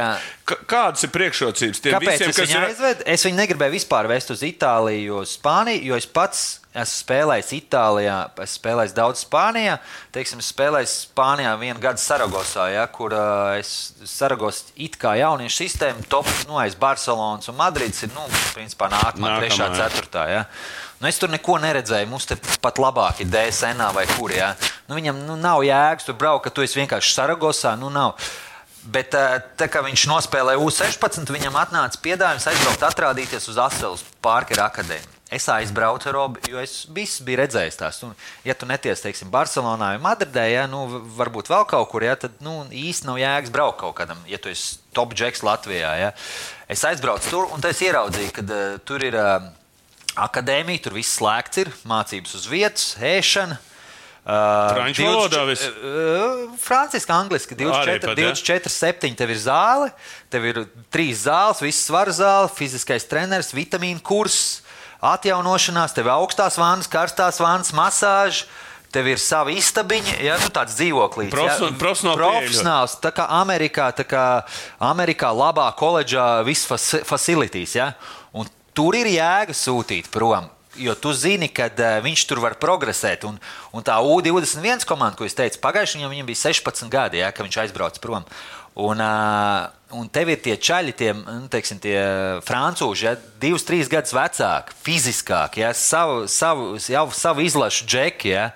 kādas ir priekšrocības tiem Kāpēc visiem, kas ir aizved? Es viņu negribēju vispār vest uz Itāliju, uz Spāniju, jo es pats Esmu spēlējis Itālijā, esmu spēlējis daudz Spānijā. Teiksim, es spēlēju Spānijā vienu gadu Saragosā, ja, kur uh, es Saragos it kā jauniešu sistēmu, top nu, aiz Barcelonas un Madrids ir nu, principā nākamā, nākamā trešā, ceturtā. Ja. Nu, es tur neko neredzēju. Mums te pat labāk ir DSN vai kur. Ja. Nu, viņam nu, nav jēgas tur braukt, ka tu esi vienkārši Saragosā. Nu, nav. Bet tā kā viņš nospēlēja U16, viņam atnāca piedāvājums aizbraukt, atrādīties uz Aselas Parkera akadēmiju. Es aizbraucu ar Robu, jo es visu biju redzējis tās. Un, ja tu neties, teiksim, Barcelonā vai Madridē, ja, nu, varbūt vēl kaut kur, ja, tad nu, īsti nav jēgas braukt kaut kādam, ja tu esi top džeks Latvijā. Ja. Es aizbraucu tur un es ieraudzīju, ka uh, tur ir uh, akadēmija, tur viss slēgts, ir mācības uz vietas, ēšana. Valodā viss? Uh, angliski. 24, 24 7. Tev ir zāle, tev ir trīs zāles, viss svara zāle, fiziskais treneris, vitamīnu kurs atjaunošanās, tev ir augstās vannas, karstās vannas, masāžas. tev ir sava istabiņa, ja nu, tāds dzīvoklis. Profesion- ja, profesionāls, tā kā Amerikā, tā kā Amerikā labā koledžā viss faci- facilities. Ja? Un tur ir jēga sūtīt prom. Jo tu zini, ka uh, viņš tur var progresēt. Un, un tā U21 komanda, ko es teicu, pagājušajā gadā viņam bija 16 gadi, ja, kad viņš aizbrauca prom. Un, uh, un tev ir tie čaļi, tie, nu, teiksim, tie frančūži, ja, divus, trīs gadus vecāki, fiziskāki, ja, savu, savu, jau savu izlašu džeki. Ja,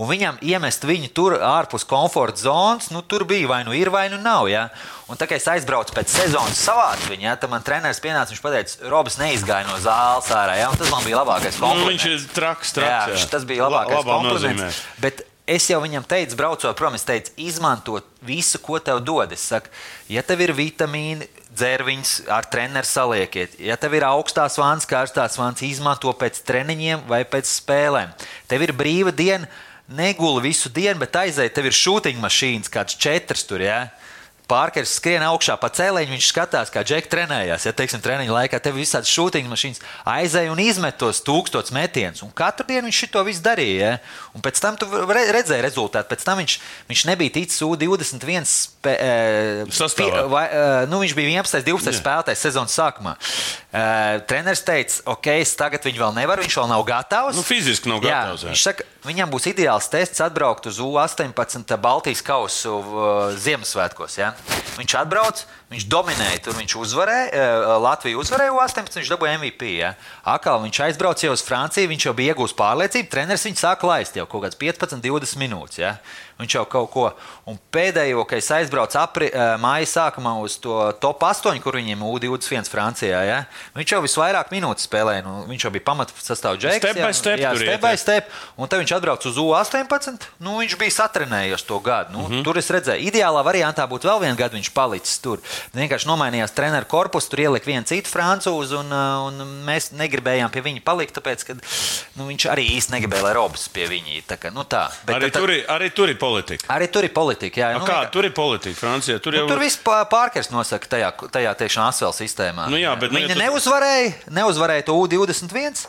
un viņam iemest viņu tur ārpus komforta zonas, nu, tur bija vai nu ir, vai nu nav. Ja. Un tā kā es aizbraucu pēc sezonas savādi viņu, ja, tad man treneris pienāca, viņš teica, Robs neizgāja no zāles ārā. Ja, un tas man bija labākais Nu, kompliments. viņš ir traks, Jā, traks. viņš- tas bija labākais La- kompliments. nozīmē. Bet es jau viņam teicu, braucot prom, es teicu, izmanto visu, ko tev dod. Es saku, ja tev ir vitamīni, dzērviņus ar treneru saliekiet, ja tev ir augstās vānas, karstās vānas, izmanto pēc treniņiem vai pēc spēlēm. Tev ir brīva diena, neguli visu dienu, bet aizēj, tev ir šūtiņa mašīnas, kāds četrs tur. Ja? Pārkars skrien augšā pa cēliņu, viņš skatās, kā džeks trenējās. Ja teiksim, treniņa laikā tev ir visādas šūtiņa mašīnas, aizēja un izmet tos tūkstošus metienus. Un katru dienu viņš to visu darīja. Ja? Un pēc tam tu re- redzēji rezultātu. Pēc tam viņš, viņš nebija ticis U21 spē, e, e, nu, viņš bija 11, 12 spēlētājs sezonas sākumā. E, treneris teica, ok, es tagad viņu vēl nevaru, viņš vēl nav gatavs. Nu, fiziski nav gatavs, jā. Jā, viņš saka, viņam būs ideāls tests atbraukt uz U18 Baltijas kausu uh, Ziemassvētkos. Ja? Viņš atbrauc, viņš dominēja, tur viņš uzvarēja, uh, Latviju uzvarēja U18, viņš dabūja MVP. Ja? Akal viņš aizbrauca jau uz Franciju, viņš jau bija iegūst pārliecību, treneris viņu sāka laist jau kaut kāds 15, 20 minūtes. Ja? Viņš jau kaut ko. Un pēdējo, kad es aizbraucu apri, uh, māja sākumā uz to top 8, kur viņiem U21 Francijā, ja? Viņš jau visvairāk minūtes spēlēja. Nu, viņš jau bija pamatsastāvdaļa. Step by step jā, step by jā. step. Un tad viņš atbrauca uz U18. Nu, viņš bija satrenējies to gadu. Nu, mm. -hmm. Tur es redzēju, ideālā variantā būtu vēl viens gads, viņš palicis tur. Vienkārši nomainījās treneru korpusu, tur ielika vienu citu francūzu, un, uh, un mēs negribējām pie viņa palikt, tāpēc, ka nu, viņš arī īsti negribēja, lai Robs pie viņa. Tā kā, Nu, tā. Bet Arī tad- tur, ir, arī tur ir politika. arī tur ir politika. Jā, Nu, kā, tur ir politika Francijā. Tur jau Nu, tur viss pā- pārkars nosaka tajā, tajā tiešām asfēlu sistēmā. Nu jā, bet, nu, ja neuzvarēja, neuzvarēja to U21.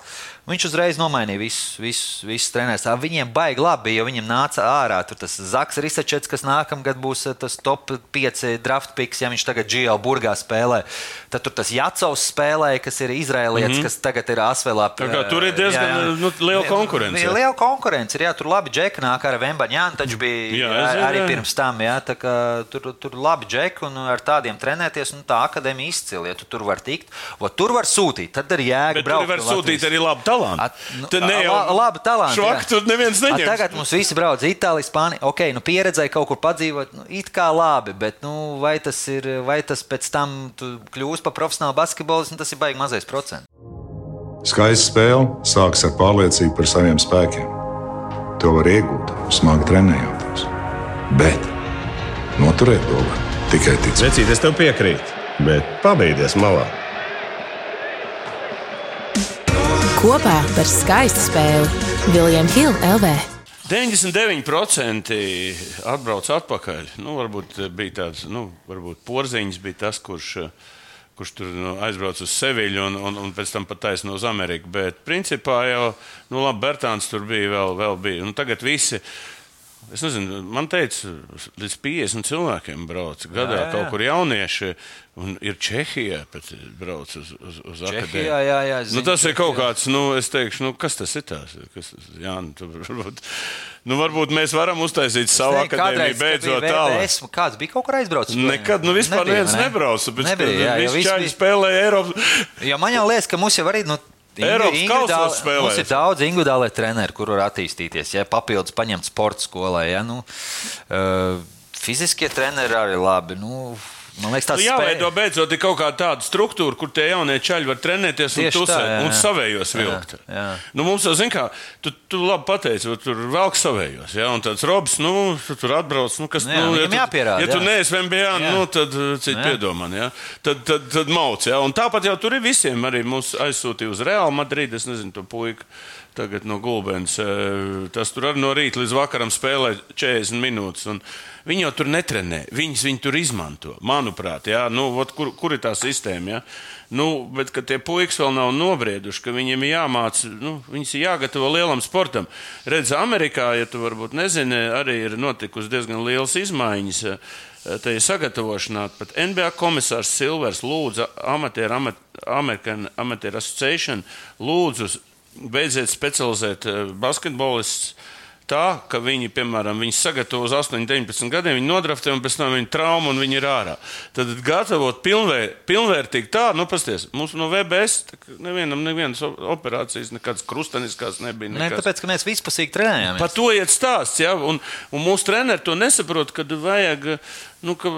Viņš uzreiz nomainīja visus, visus, visus trenerus. Tā Viņiem baigi labi, jo viņam nāca ārā tas Zaks Risačets, kas nākamgad būs tas top 5 draft picks, ja viņš tagad GL burgā spēlē. Tad tur tas Jacovs spēlēja, kas ir izrēlietis, mm -hmm. kas tagad ir. Tā kā tur ir diezgan, nu, liela konkurence, Jā, jā. liela konkurence. Ir, jā, tur labi džeki nāk ar Vembaņānu, taču bija Jā, jā, es zinu, arī jā. pirms tam. Jā, tā kā tur, tur labi džeki un ar tādiem trenēties, un tā akadēmija izcili. Ja tu tur var tikt, o, tur var sūtīt. Tad ir jēga Bet tur braukt var sūtīt arī labu talantu. At, nu, Tad ne jau la, labi, talanti. Švaki jā. tur neviens A, neņems. Tagad mums visi brauc uz Itāliju, Spāniju. Ok, nu pieredzēja kaut kur padzīvot, nu, it kā labi, bet nu, vai, tas ir, vai tas pēc tam tu kļūsi par profesionālu basketbolistu, nu, tas ir baigi mazais procents. Skaista spēle sākas ar pārliecību par saviem spēkiem. To var iegūt, smagi trenējoties. Bet noturēt to var tikai ticēt. Vecīt, es tev piekrītu, bet pabeigties malā. Kopā par skaistu spēli Viljams Hilde LV. 99% atbrauc atpakaļ. Nu, varbūt bija tāds, nu, varbūt porziņš bija tas, kurš, kurš tur nu, aizbrauca uz Seviļu un, un, un pēc tam pat taisno uz Ameriku. Bet principā jau, nu, labi, Bertāns tur bija vēl, vēl bija. Nu, tagad visi. Es nezinu, man teica, līdz 50 cilvēkiem brauc gadā jā, jā. kaut kur jaunieši. Un ir Čehijā, bet brauc uz, uz, uz Čehijā, akadēmiju. jā, jā, es nu, zinu, tas ir kaut Čehijā. kāds, nu, es teikšu, nu, kas tas ir tās? Kas tas, jā, nu, tu varbūt, nu, varbūt mēs varam uztaisīt savu Nē, akadēmiju beidzot tālāk. VBS, Kāds bija kaut kur aizbraucis? Nekad, nu, vispār Nebija, neviens ne? nebrauca. Bet, Nebija, jā, jo visi čaļi spēlēja Eiropas. Jo man jau liekas, ka mums jau arī. Nu, Eiropas kausos spēlēs. Mums ir daudz individuālai treneri, kur var attīstīties. Ja papildus paņemt sporta skolā. Ja, nu, uh, fiziskie treneri arī labi. Nu, man liekas, tas Nu, jāveido beidzot ir kaut kāda tāda struktūra, kur tie jaunie čaļi var trenēties un Tieši tā, tusēt jā, un jā. savējos Jā, vilkt. jā. Nu, mums jau, zin kā, tu, tu labi pateici, tur velk savējos. Ja? Un tāds robs, nu, tu tur atbrauc, nu, kas, Nu jā, nu, tu- jāpierāda, Ja tu jā. neesi MBA, Jā. nu, tad uh, citi Jā. piedomā, ja? tad, tad, tad mauc. Ja? Un tāpat jau tur ir visiem, arī mūs aizsūtīja uz Real Madrid, es nezinu, to puiku. Tagad no Gulbens. eh, Tas tur arī no rīta līdz vakaram spēlē 40 minūtes. Viņi jau tur netrenē, viņas viņi tur izmanto. Manuprāt, jā, nu, vot, kur, kur ir tā sistēma? Jā? Nu, bet tie puikas vēl nav nobrieduši, ka viņiem ir jāmācās, nu, viņas ir jāgatavo lielam sportam. Redz, Amerikā, ja tu varbūt nezini, arī ir notikusi diezgan lielas izmaiņas. eh, Tā ir sagatavošanā. Pat NBA komisārs Silvers lūdza amatieru, amat, American Amateur Association lūdzu beidziet specializēt eh, basketbolistus. Tā, ka viņi, piemēram, viņi sagatavo uz 8, 19 gadiem, viņi nodraftē, un pēc tam viņi trauma un viņi ir ārā. Tad gatavot pilnvēr, pilnvērtīgi tā, nu, pasties, mums no VBS nevienam nevienas operācijas, nekādas krustaniskās nebija. Ne, nekas. tāpēc, ka mēs vispusīgi trenējāmies. Par to iet stāsts, ja? un, un mūsu treneri to nesaprot, kad vajag. Nu, ka,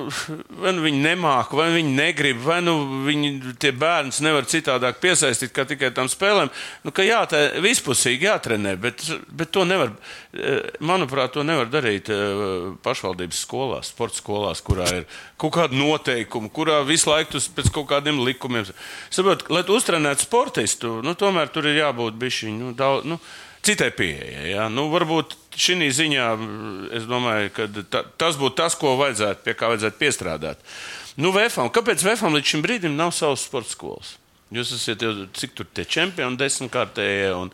vai nu viņi nemāca, vai viņi negrib, vai nu viņi tie bērni nevar citādāk piesaistīt kā tikai tam spēlēm. Nu, ka jā, tā vispusīgi jātrenē, bet, bet to nevar, eh, manuprāt, to nevar darīt eh, pašvaldības skolās, sporta skolās, kurā ir kaut kāda noteikuma, kurā visu laiku tas pēc kaut kādiem likumiem. Saprot, lai tu uztrenētu sportistu, nu, tomēr tur ir jābūt bišķiņ, nu, daudz. Nu, citai pieejai. Ja? Nu, varbūt šī ziņā es domāju, ka ta, tas būtu tas, ko vajadzētu, pie kā vajadzētu piestrādāt. Nu, VFam, kāpēc VFam līdz šim brīdim nav savas sporta skolas? Jūs esat jau cik tur tie čempioni desmitkārtējie. Un,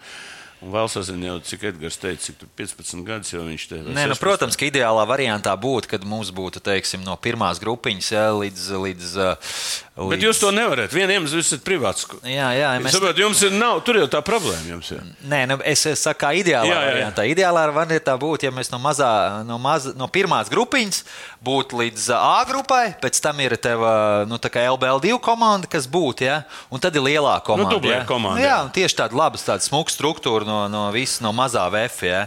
Un vēl sazinu, jau, cik Edgars teica, cik tur 15 gadus jau viņš te ir. Nē, nu, protams, ka ideālā variantā būtu, kad mums būtu teiksim, no pirmās grupiņas ja, līdz. līdz, uh, līdz... Bet jūs to nevarat. Vienam jūs esat privāts. Jā, jā, Mēs... Saprot, jums ir, nav, tur jau tā problēma. Jums ir. Nē, nu, es es saku, kā ideālā Jā, jā, jā. variantā. Ideālā variantā būtu, ja mēs no, mazā, no, maz, no pirmās grupiņas būtu līdz uh, A grupai, pēc tam ir tev uh, nu, tā kā LBL2 komanda, kas būtu, ja? un tad ir lielā komanda. dublē ja? komanda, Nu, jā, jā. un tieši tāda laba, tāda smuka struktūra no, no visas, no mazā VF. Ja?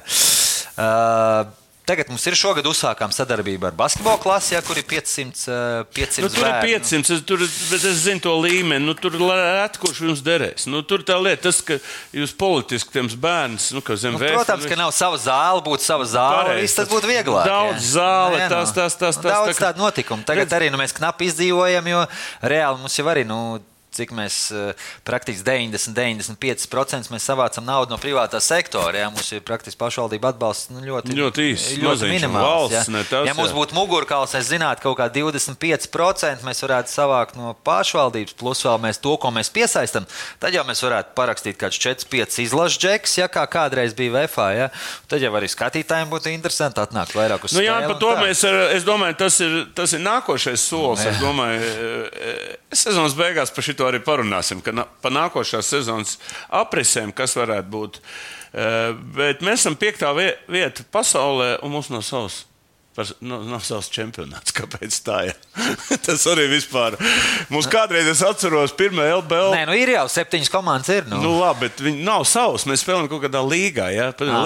Uh, Tagad mums ir šogad uzsākām sadarbību ar basketbola klasi, ja, kur ir 500. uh, 500 Nu, tur bērnu. ir 500, es, tur, bet es zinu to līmeni. Nu, tur rēt, kurš jums derēs. Nu, tur tā lieta, tas, ka jūs politiski tiem bērnus, nu, ka zem Nu, vēstures- protams, ka nav sava zāle, būtu sava zāle. Pareizi. Viss tas būtu vieglāk. Daudz jā. zāle, Nē, nu, tas- tas- nu, tas- Daudz tā kā- tādu notikumu. Tagad Redz- arī nu, mēs knapi izdzīvojam, jo reāli mums jau arī. Nu, Cik mēs eh, praktiski 90, 95% mēs savācam naudu no privātā sektora. Jā, mums ir praktiski pašvaldība atbalsts nu, ļoti, Ļoti īss, ļoti minimāls. valsts, ne tas, ja mums būtu mugurkauls, es zinātu, kaut kā 25% mēs varētu savākt no pašvaldības, plus vēl mēs to, ko mēs piesaistām, tad jau mēs varētu parakstīt kāds 4-5 izlašu džeks, ja kā kādreiz bija VFA. Ja? Tad jau arī skatītājiem būtu interesanti atnākt vairāk uz Nu, jā, par to mēs, ar, es domāju, tas ir, tas ir nākošais solis. Es domāju, e, e, sezonas beigās par šito arī parunāsim, ka pa nākošās sezonas aprisēm, kas varētu būt. E, Bet mēs esam piektā vie- vieta pasaulē, un mums nav savs. Nav savs čempionāts. Kāpēc tā ir? [laughs] Tas arī vispār. Mums kādreiz, es atceros, pirmā LBL. Nē, nu ir jau septiņas komandas. Ir, nu. Nu, labi, bet viņi nav savs. Mēs spēlējam kaut kādā līgā. Ja? Ā,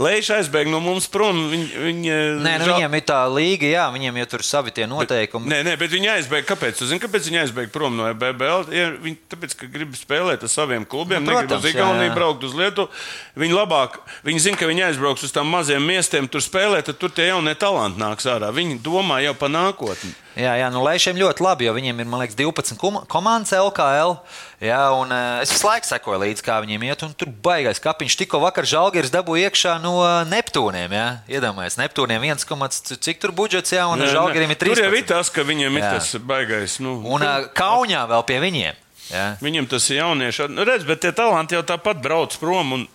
Leiši, aizbēga no mums prom. Viņi, viņi, Nē, nu, viņiem ir tā līga, jā, viņiem jau tur ir savi tie noteikumi. Nē, nē, bet viņi aizbēga. Kāpēc? Zināt, kāpēc viņi aizbēga prom no BBL? Ja viņi tāpēc, ka grib spēlēt ar saviem klubiem, Nu, nu, negrib protams, uz Igauniju braukt uz Lietuvu. Viņi labāk, viņi zina, ka viņi aizbrauks uz tām maziem miestiem, tur spēlēt, tad tur tie jaunie talanti nāks ārā. Viņi domā jau par nākotni. Jā, jā nu, Leišiem ļoti labi, jo viņiem ir, liekas, 12 kom- komandas LKL. Jā, un uh, es visu laiku sekoju līdzi, kā viņiem iet, un tur baigais kapiņš. Tikko vakar Žalgiris dabūja iekšā no Neptūniem. Iedomājieties, Neptūniem 1, cik tur budžets, jā, un. Žalgirim ir 3. Tur jau ir tas, ka viņiem ir Jā. tas baigais. Nu, Un uh, Kaunijā vēl pie viņiem. Jā. Viņam tas ir jaunieši. Nu, redz, bet tie talanti jau tāpat brauc prom un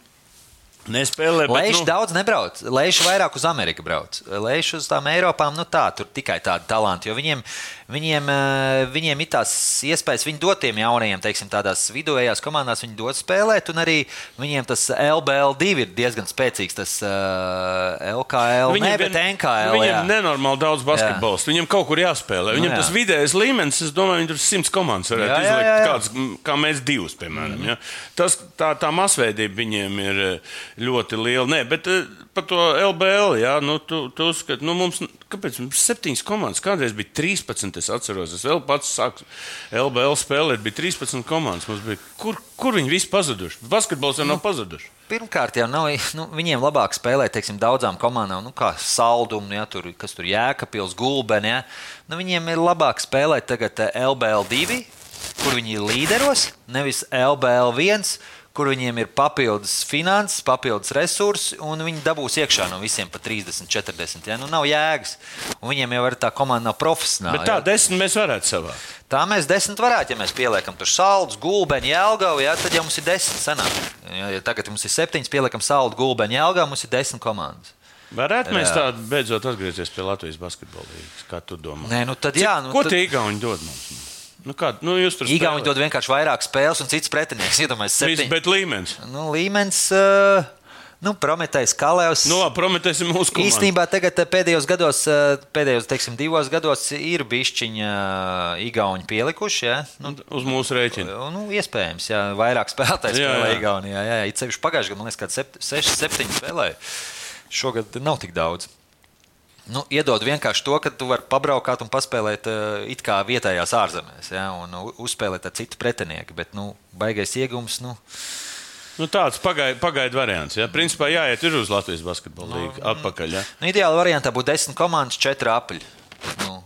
nespēlē. Leiši nu, daudz nebrauc. Leiši vairāk uz Ameriku brauc. Leiši uz tām Eiropām, nu tā, tur tikai tādi talanti. Jo viņiem, viņiem, eh, viņiem ir tās iespējas, viņi dod tiem jaunajiem, teiksim, tādās vidējās komandās, viņi dod spēlēt, un arī viņiem tas LBL2 ir diezgan spēcīgs. Tas LKL, ne, bet NKL. Viņam jā. nenormāli daudz basketbols. Viņam kaut kur jāspēlē. Nu, Viņam jā. tas vidējais līmenis, es domāju, viņi tur simts komandas varētu Jā, jā, izlikt. jā, jā. Kāds, m, kā mēs divus, piemēram. Ja? Tas, tā, tā masveidība viņiem ir eh, ļoti liela. Nē, bet eh, par to LBL, jā, nu, tu, tu uzskati, nu, mums, kāpēc mums septiņas komandas? Kādreiz bija 13, es atceros. Es vēl pats sāku LBL spēlēt, bija 13 komandas. Bija, kur, kur viņi visi pazuduši? Basketbols jau nav pazuduši. Pirmkārt, jau nav, nu, viņiem labāk spēlēt, teiksim, daudzām komandām, nu, kā Saldum, ja, tur, kas tur Jēkabils, Gulbeni. Ja. Nu, viņiem ir labāk spēlēt tagad eh, LBL2, kur viņi ir līderos, nevis LBL1, kur viņiem ir papildus finanses, papildus resursi, un viņi dabūs iekšā no visiem pa 30, 40. Ja? Nu, nav jēgas. Un viņiem jau ir tā komanda nav profesionāla. Bet tā ja? desmit mēs varētu savākt. Tā mēs desmit varētu, ja mēs pieliekam tur saldus, gulbeni, jēlgavu, ja, tad jau mums ir desmit sanāk. Ja, ja tagad mums ir septiņas, pieliekam saldu, gulbeni, jēlgavu, mums ir desmit komandas. Varētu mēs Jā. tādu beidzot atgriezties pie Latvijas basketbola līnijas. Kā tu domā? Nē, nu tad jā, nu Ko tad- tie Igauni dod mums? Nu, kā, nu, jūs tur Igauni dod vienkārši vairāk spēles un cits pretinieks. [laughs] Iedomājieties, Viss, septiņi. bet līmenis. Nu, līmenis, uh, nu, Prometējs, Kalevs. Nu, labi, Prometēs ir mūsu komanda. Īstenībā tagad eh, pēdējos gados, eh, pēdējos teiksim, divos gados ir bišķiņa Igauni pielikuši. Ja? Nu, Uz mūsu rēķina. Nu, iespējams, jā, vairāk spēlētājs spēlē jā. Igaunijā. Jā, jā. it sevišķi pagājušajā gadā, man liekas, kāds 6, 7 spēlēja. Šogad nav tik daudz. Nu, iedod vienkārši to, ka tu vari pabraukāt un paspēlēt uh, it kā vietējās ārzemēs, ja, un u- uzspēlēt ar citu pretinieku. Bet, nu, baigais iegums, nu, Nu, tāds pagaidu pagaidu variants. Ja? Principā jāiet uz Latvijas basketbola līniju atpakaļ. Ja? nu ideāli variantā būtu desmit komandas, četri apaļi. Nu,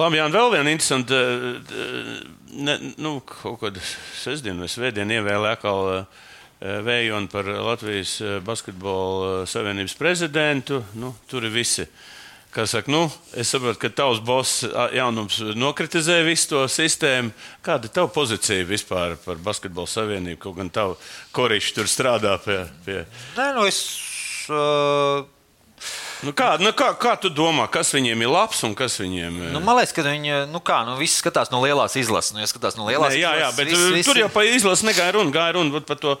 Labi, Jā, un vēl viena interesanta. eh, Ne, nu, kaut kāda sestdiena vai svētdiena ievēlēja atkal eh, Vējonu par Latvijas eh, basketbola savienības prezidentu. Nu, tur ir visi. Kā saka, nu, es saprotu, ka tavs boss jaunums nokritizē visu to sistēmu. Kāda ir tava pozīcija vispār par basketbola savienību? Kaut gan tavu korīšu tur strādā pie. pie. nē, nu, es, uh, Nu, kā, nu, kā, kā tu domā, kas viņiem ir labs un kas viņiem ir? nu, man liekas, ka viņi nu, kā, nu, visi skatās no lielās izlases. Nu, ja skatās no lielās Nē, jā, jā, izlases, bet visi- visi, visi- tur jau par izlasi negāja runa. Gāja runa par to,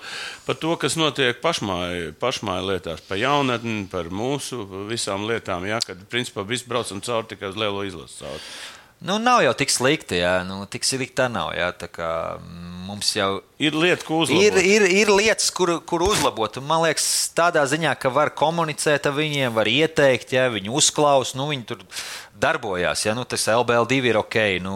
par to, kas notiek pašmāju, pašmāju lietās, par jaunatni, par mūsu visām lietām. Jā, kad principā viss braucam cauri tikai uz lielo izlasi. Cauri. Nu, nav jau tik slikti, jā, nu, tik slikti tā nav. Jā, tā kā mums jau Ir lieta, ko uzlabot. ir, ir, ir lietas, kur, kur uzlabot. Un Man liekas, tādā ziņā, ka var komunicēt ar viņiem, var ieteikt, ja viņi uzklaus, nu, viņi tur darbojās. Ja? Nu, tas LBL2 ir ok, nu,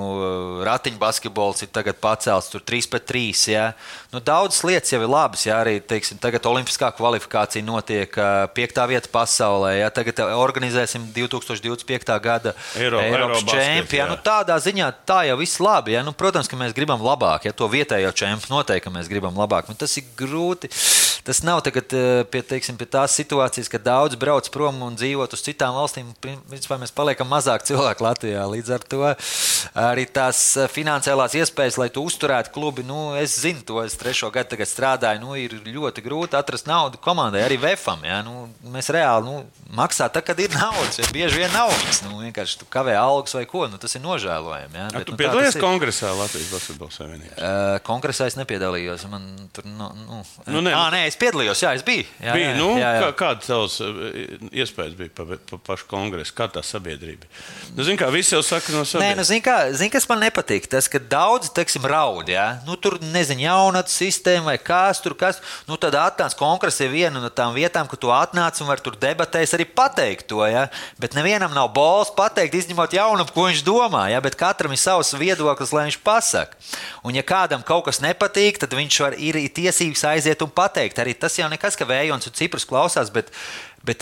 ratiņbasketbols ir tagad pacelts, tur 3 pret 3. Ja? Nu, Daudzas lietas jau ir labas. Ja? Arī teiksim, tagad olimpiskā kvalifikācija notiek, ā, piektā vieta pasaulē. Ja? Tagad organizēsim 2025. gada Eiro- Eiropas čempionu. Nu, tādā ziņā tā jau viss labi. Ja? Nu, protams, ka mēs gribam labāk. Ja? To vietējo čempionu noteikti mēs gribam labāk. Bet tas ir grūti. Tas nav tagad eh, pie, teiksim, pie tās situācijas, ka daudz brauc prom un dzīvot uz citām valstīm. Principā mēs paliekam mazāk [laughs] cilvēku Latvijā. Līdz ar to arī tās eh, finansiālās iespējas, lai tu uzturētu klubi, nu, es zinu to. Es trešo gadu strādāju. Nu, ir ļoti grūti atrast naudu komandai, arī VFam. Ja? Nu, mēs reāli nu, maksājam, tad, kad ir [laughs] naudas. Ja bieži vien nav viņas. Nu, vienkārši tu kavē algas vai ko. Nu, tas ir nožēlojami. Ja? Bet, tu nu, piedalījies ir. kongresā Latvijas basketbola savienībā. Uh, kongresā es nepiedalījos. Man tur, nu, nu, Nu, nē, à, nē, es piedalījos. Jā, es biju. Jā, Bija, jā, nu, jā, jā. Kā, kāda tavs iespējas bija par pa pašu kongresu? Kā tā sabiedrība? Nu, zin, kā visi jau saka no Nē, sabiedrības. nu, zini, kā, zini, kas man nepatīk? Tas, ka daudzi, teiksim, raud, ja? nu, tur nezinu, jaunatnes sistēma vai kas tur, kas. Nu, tad atnāc kongresē viena no tām vietām, kur tu atnāc un var tur debatēs arī pateikt to, ja? bet nevienam nav bols pateikt, izņemot jaunam, ko viņš domā, ja? bet katram ir savs viedoklis, lai viņš pasaka. Un ja kādam kaut kas nepatīk, tad viņš var, ir tiesības aiziet un pateikt. Arī tas jau nekas, ka vējons un ciprus klausās, bet Bet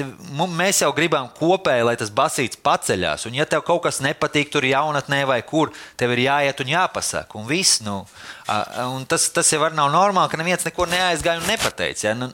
mēs jau gribam kopēji, lai tas basīts paceļās. Un, ja tev kaut kas nepatīk, tur jaunatnē vai kur, tev ir jāiet un jāpasaka. Un, viss, nu, un tas, tas jau var nav normāli, ka neviens neko neaizgāja un nepateica. Ja? Nu,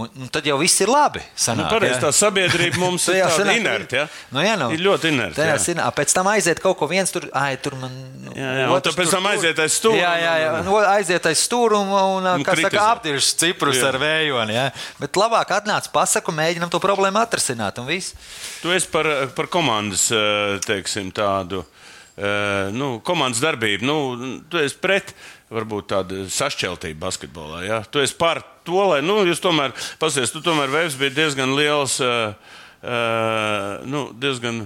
un, un tad jau viss ir labi. Nu, Sanāk, pareizi, ja? tā sabiedrība mums [laughs] ir Jā, tāda inerta. Ja? Nu, jā, nu, Ir ļoti inerta. Jā. zina, pēc tam aiziet kaut ko viens tur, ai, tur man. nu, Jā, jā, un otrs tad pēc tur tam tur. aiziet aiz stūra Jā, jā, jā. Nu, aiziet aiz stūra un, un, Un kā saka, apdirž ciprus Jā. ar vējoni. Ja? Bet labāk atnāc, pasaku, mēģinam to problēmu atrisināt un viss. Tu esi par, par komandas eh, teiksim, tādu. Nu, komandas darbību. Nu, tu esi pret varbūt tādu sašķeltību basketbolā. Ja? Tu esi par to, lai nu, jūs tomēr, pasies, tu tomēr Vēvs bija diezgan liels, uh, uh, nu, diezgan,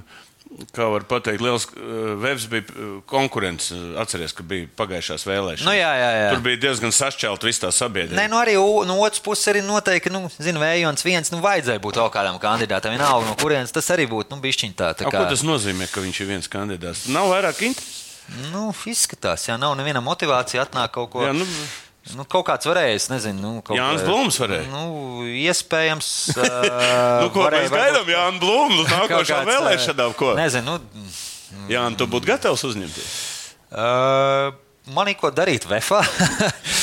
kā var pateikt, liels uh, Vēvs bija uh, konkurents. Atceries, ka bija pagājušās vēlēšanas. Nu, jā, jā, jā. Tur bija diezgan sašķelta viss tā sabiedrība. Nē, nu arī no otras puses, arī noteikti, nu, zinu, vējons viens, nu, vajadzēja būt vēl kādam kandidātam, vienalga no kurienes tas arī būtu, nu, bišķiņ tā. tā A, kā, Ko tas nozīmē, ka viņš ir viens kandidāts? Nav vairāk intereses. nu, izskatās, jā, nav neviena motivācija atnāk kaut ko. Jā, nu, Nu, kaut kāds varēja, es nezinu, nu, kaut Jānis Blūms varēja. Nu, iespējams. [laughs] Nu, ko varēja mēs gaidām, varbūt Jānis Blūms, uz [laughs] kaut nākošā kāds, vēlēšanām? Ko? Nezinu, nu, Jā, tu būtu gatavs uzņemties. Uh, man ir ko darīt VFā. [laughs]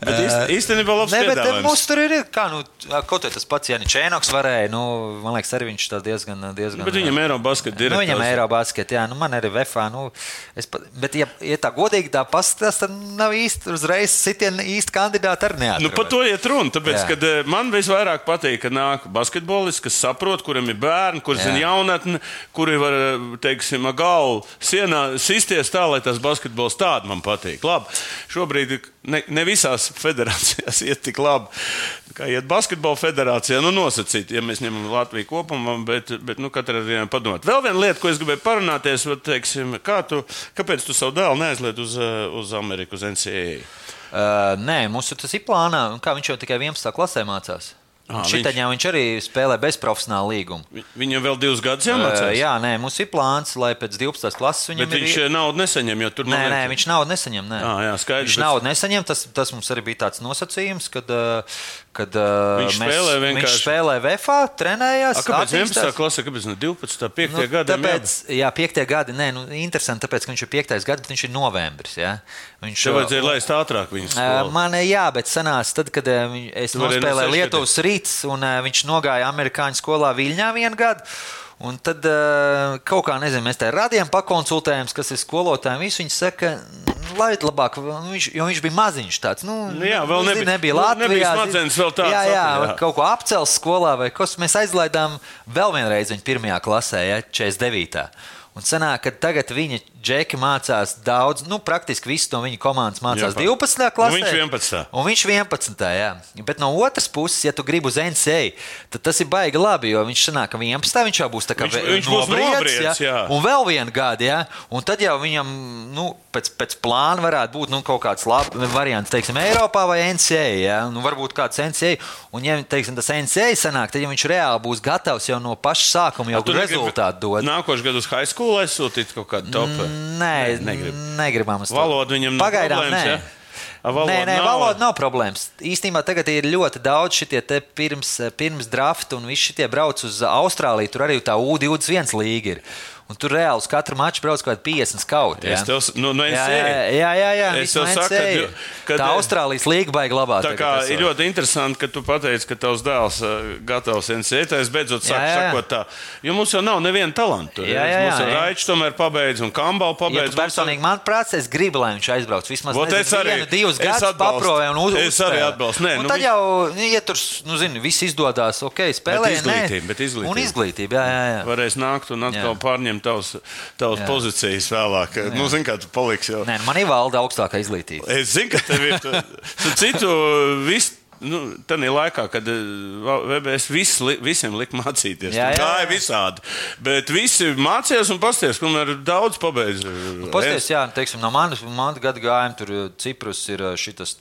Bet īst- īstenībā labs Nē, bet eh, mums tur ir kā, nu, kaut kā tas pats Janis Čēnoks varēja. Nu, man liekas, arī viņš tā diezgan. diezgan Bet viņam Eirobasketa Nu, direktors. viņam ir Eirobaskets, jā, nu, man arī Vefā. Nu, es bet, ja, ja tā godīgi tā paskatās, tad nav īsti uzreiz sitiena īsti kandidāti ar neatrast. Nu, par to iet runa. Tāpēc, Jā. kad eh, man visvairāk patīk, ka nāk basketbolists, kas saprot, kuram ir bērni, kurš Jā. zina jaunatni, kuri var, eh, teiksim, galvu sienā sisties tā, lai tas basketbols tādu man patīk. Labi, šobrīd ne, ne visās federācijās [laughs] iet tik labi. Kā iet basketbola federācijā, nu nosacīt, ja mēs ņemam Latviju kopumā, bet, bet nu, katrai dienai padomāt. Vēl viena lieta, ko es gribēju parunāties, var, teiksim, kā tu, kāpēc tu savu dēlu neaizliet uz, eh, uz Ameriku, uz NCAA? Uh, nē, mums tas ir plānā. Kā viņš jau tikai 11. klasē mācās. Šitaņā viņš... viņš arī spēlē bezprofesionālu līgumu. Vi- Viņam vēl divus gadus Uh, jāmācās. jā, nē, mums ir plāns, lai pēc 12. klases viņam Bet ir. viņš naudu nesaņem, jo tur Nē, nav nē, vietas. viņš naudu nesaņem. Nē. Ah, jā, skaidrs, viņš bet- naudu nesaņem. Tas, tas mums arī bija tāds nosacījums, kad, uh, kad uh, Viņš spēlē viņš vienkārši- spēlē VFā, trenējās. A, kāpēc 11. attīstās. klasē, kāpēc ne 12. 5. Nu, gadā? tāpēc, jā, piektie gadi, nē, nu, interesanti, tāpēc, ka viņš ir piektais gads, bet viņš ir novembris. Jā. Viņš Tev vajadzēja laist ātrāk viņu Uh. Man jā, bet sanāca, tad, kad uh, es nospēlēju Lietuvas rīts, un uh, viņš nogāja amerikāņu skolā Viļņā vienu gadu. Un tad uh, kaut kā, nezinu, mēs te radījām, pakonsultējām, kas ir skolotājiem. Visu viņi saka, lai labāk, nu, viņš, jo viņš bija maziņš tāds. Nu, Nu jā, vēl zini, nebija- nebija nu, Latvijā. nebija zini. smadzenes vēl tādas Jā, jā, jā. kaut ko apcels skolā vai kas. Mēs aizlaidām vēl vienreiz viņu pirmajā klasē, ja, 49. Un sanāk, ka tagad viņa džeki mācās daudz, nu, praktiski visi no viņa komandas mācās Jā, 12. klasē. Un viņš 11. Un viņš 11. Jā. Bet no otras puses, ja tu gribi uz NCA, tad tas ir baigi labi, jo viņš sanāk, ka 11. viņš jau būs tā kā Viņš- viņš būs nobriedz, jā. jā. Un vēl vienu gadu, jā. Un tad jau viņam, nu, pēc, pēc plāna varētu būt nu, kaut kāds labs variants, teiksim, Eiropā vai NCA. Jā. Nu, varbūt kāds NCA. Un, ja teiksim, tas NCA sanāk, tad ja viņš reāli būs gatavs jau no paša sākuma jau rezultātu dot. Nākošais gads uz high school aizsūtīt kaut kādu topu. Nē, negrib. negribam. Valoda viņam nav Pagaidām nē. ja? Valoda nē, nē, nav? valoda nav problēmas. Īstenībā tagad ir ļoti daudz šitie te pirms, pirms drafta, un visi šie brauc uz Austrāliju. Tur arī tā U21 līga ir. Un tur reāli uz katru maču brauc kaut kādi 50 skauti. Es tev nu, no jā, jā, jā, jā, jā. Es no saku, kad- kad- tā Austrālijas līga baigi labāk. Tā kā ir ļoti interesanti, ka tu pateici, ka tavs dēls uh, gatavs NCAA. Es beidzot Jā, sāku jā. sakot tā. Jo mums jau nav neviena talanta. Jā, jā, jā, Mums jā. Raičs tomēr pabeidz un Kambal Ja pabeidz. tu personīgi man prāts, es gribu, lai viņš aizbrauc vismaz Vot es nezinu, arī- vienu, divus es gadus paprovē un uz, Es arī atbalstu. Nē, un nu, tad jau, nu, ja tur, nu, zini, viss izdodas, ok, spēlē. izglītība, bet izglītība. Un izglītība, jā, jā. jā. Varēs nākt un atkal Jā. Pārņemt tavas, tavas Jā. pozīcijas vēlāk. Nu, zini, kā tu paliksi jau. Nē, nu, man ir valda augstākā izglītība. Es zinu, ka tev ir tu- tu citu visu. Nu, Tajā laikā, kad eh, VBS vis, visiem lika mācīties, Jā, jā, jā, gāja jā. visādi. Bet visi mācījās un pasties, kamēr daudz pabeidz. Pasties, jā, teiksim, no manas manas gada gājuma tur uh, Ciprus ir uh, šis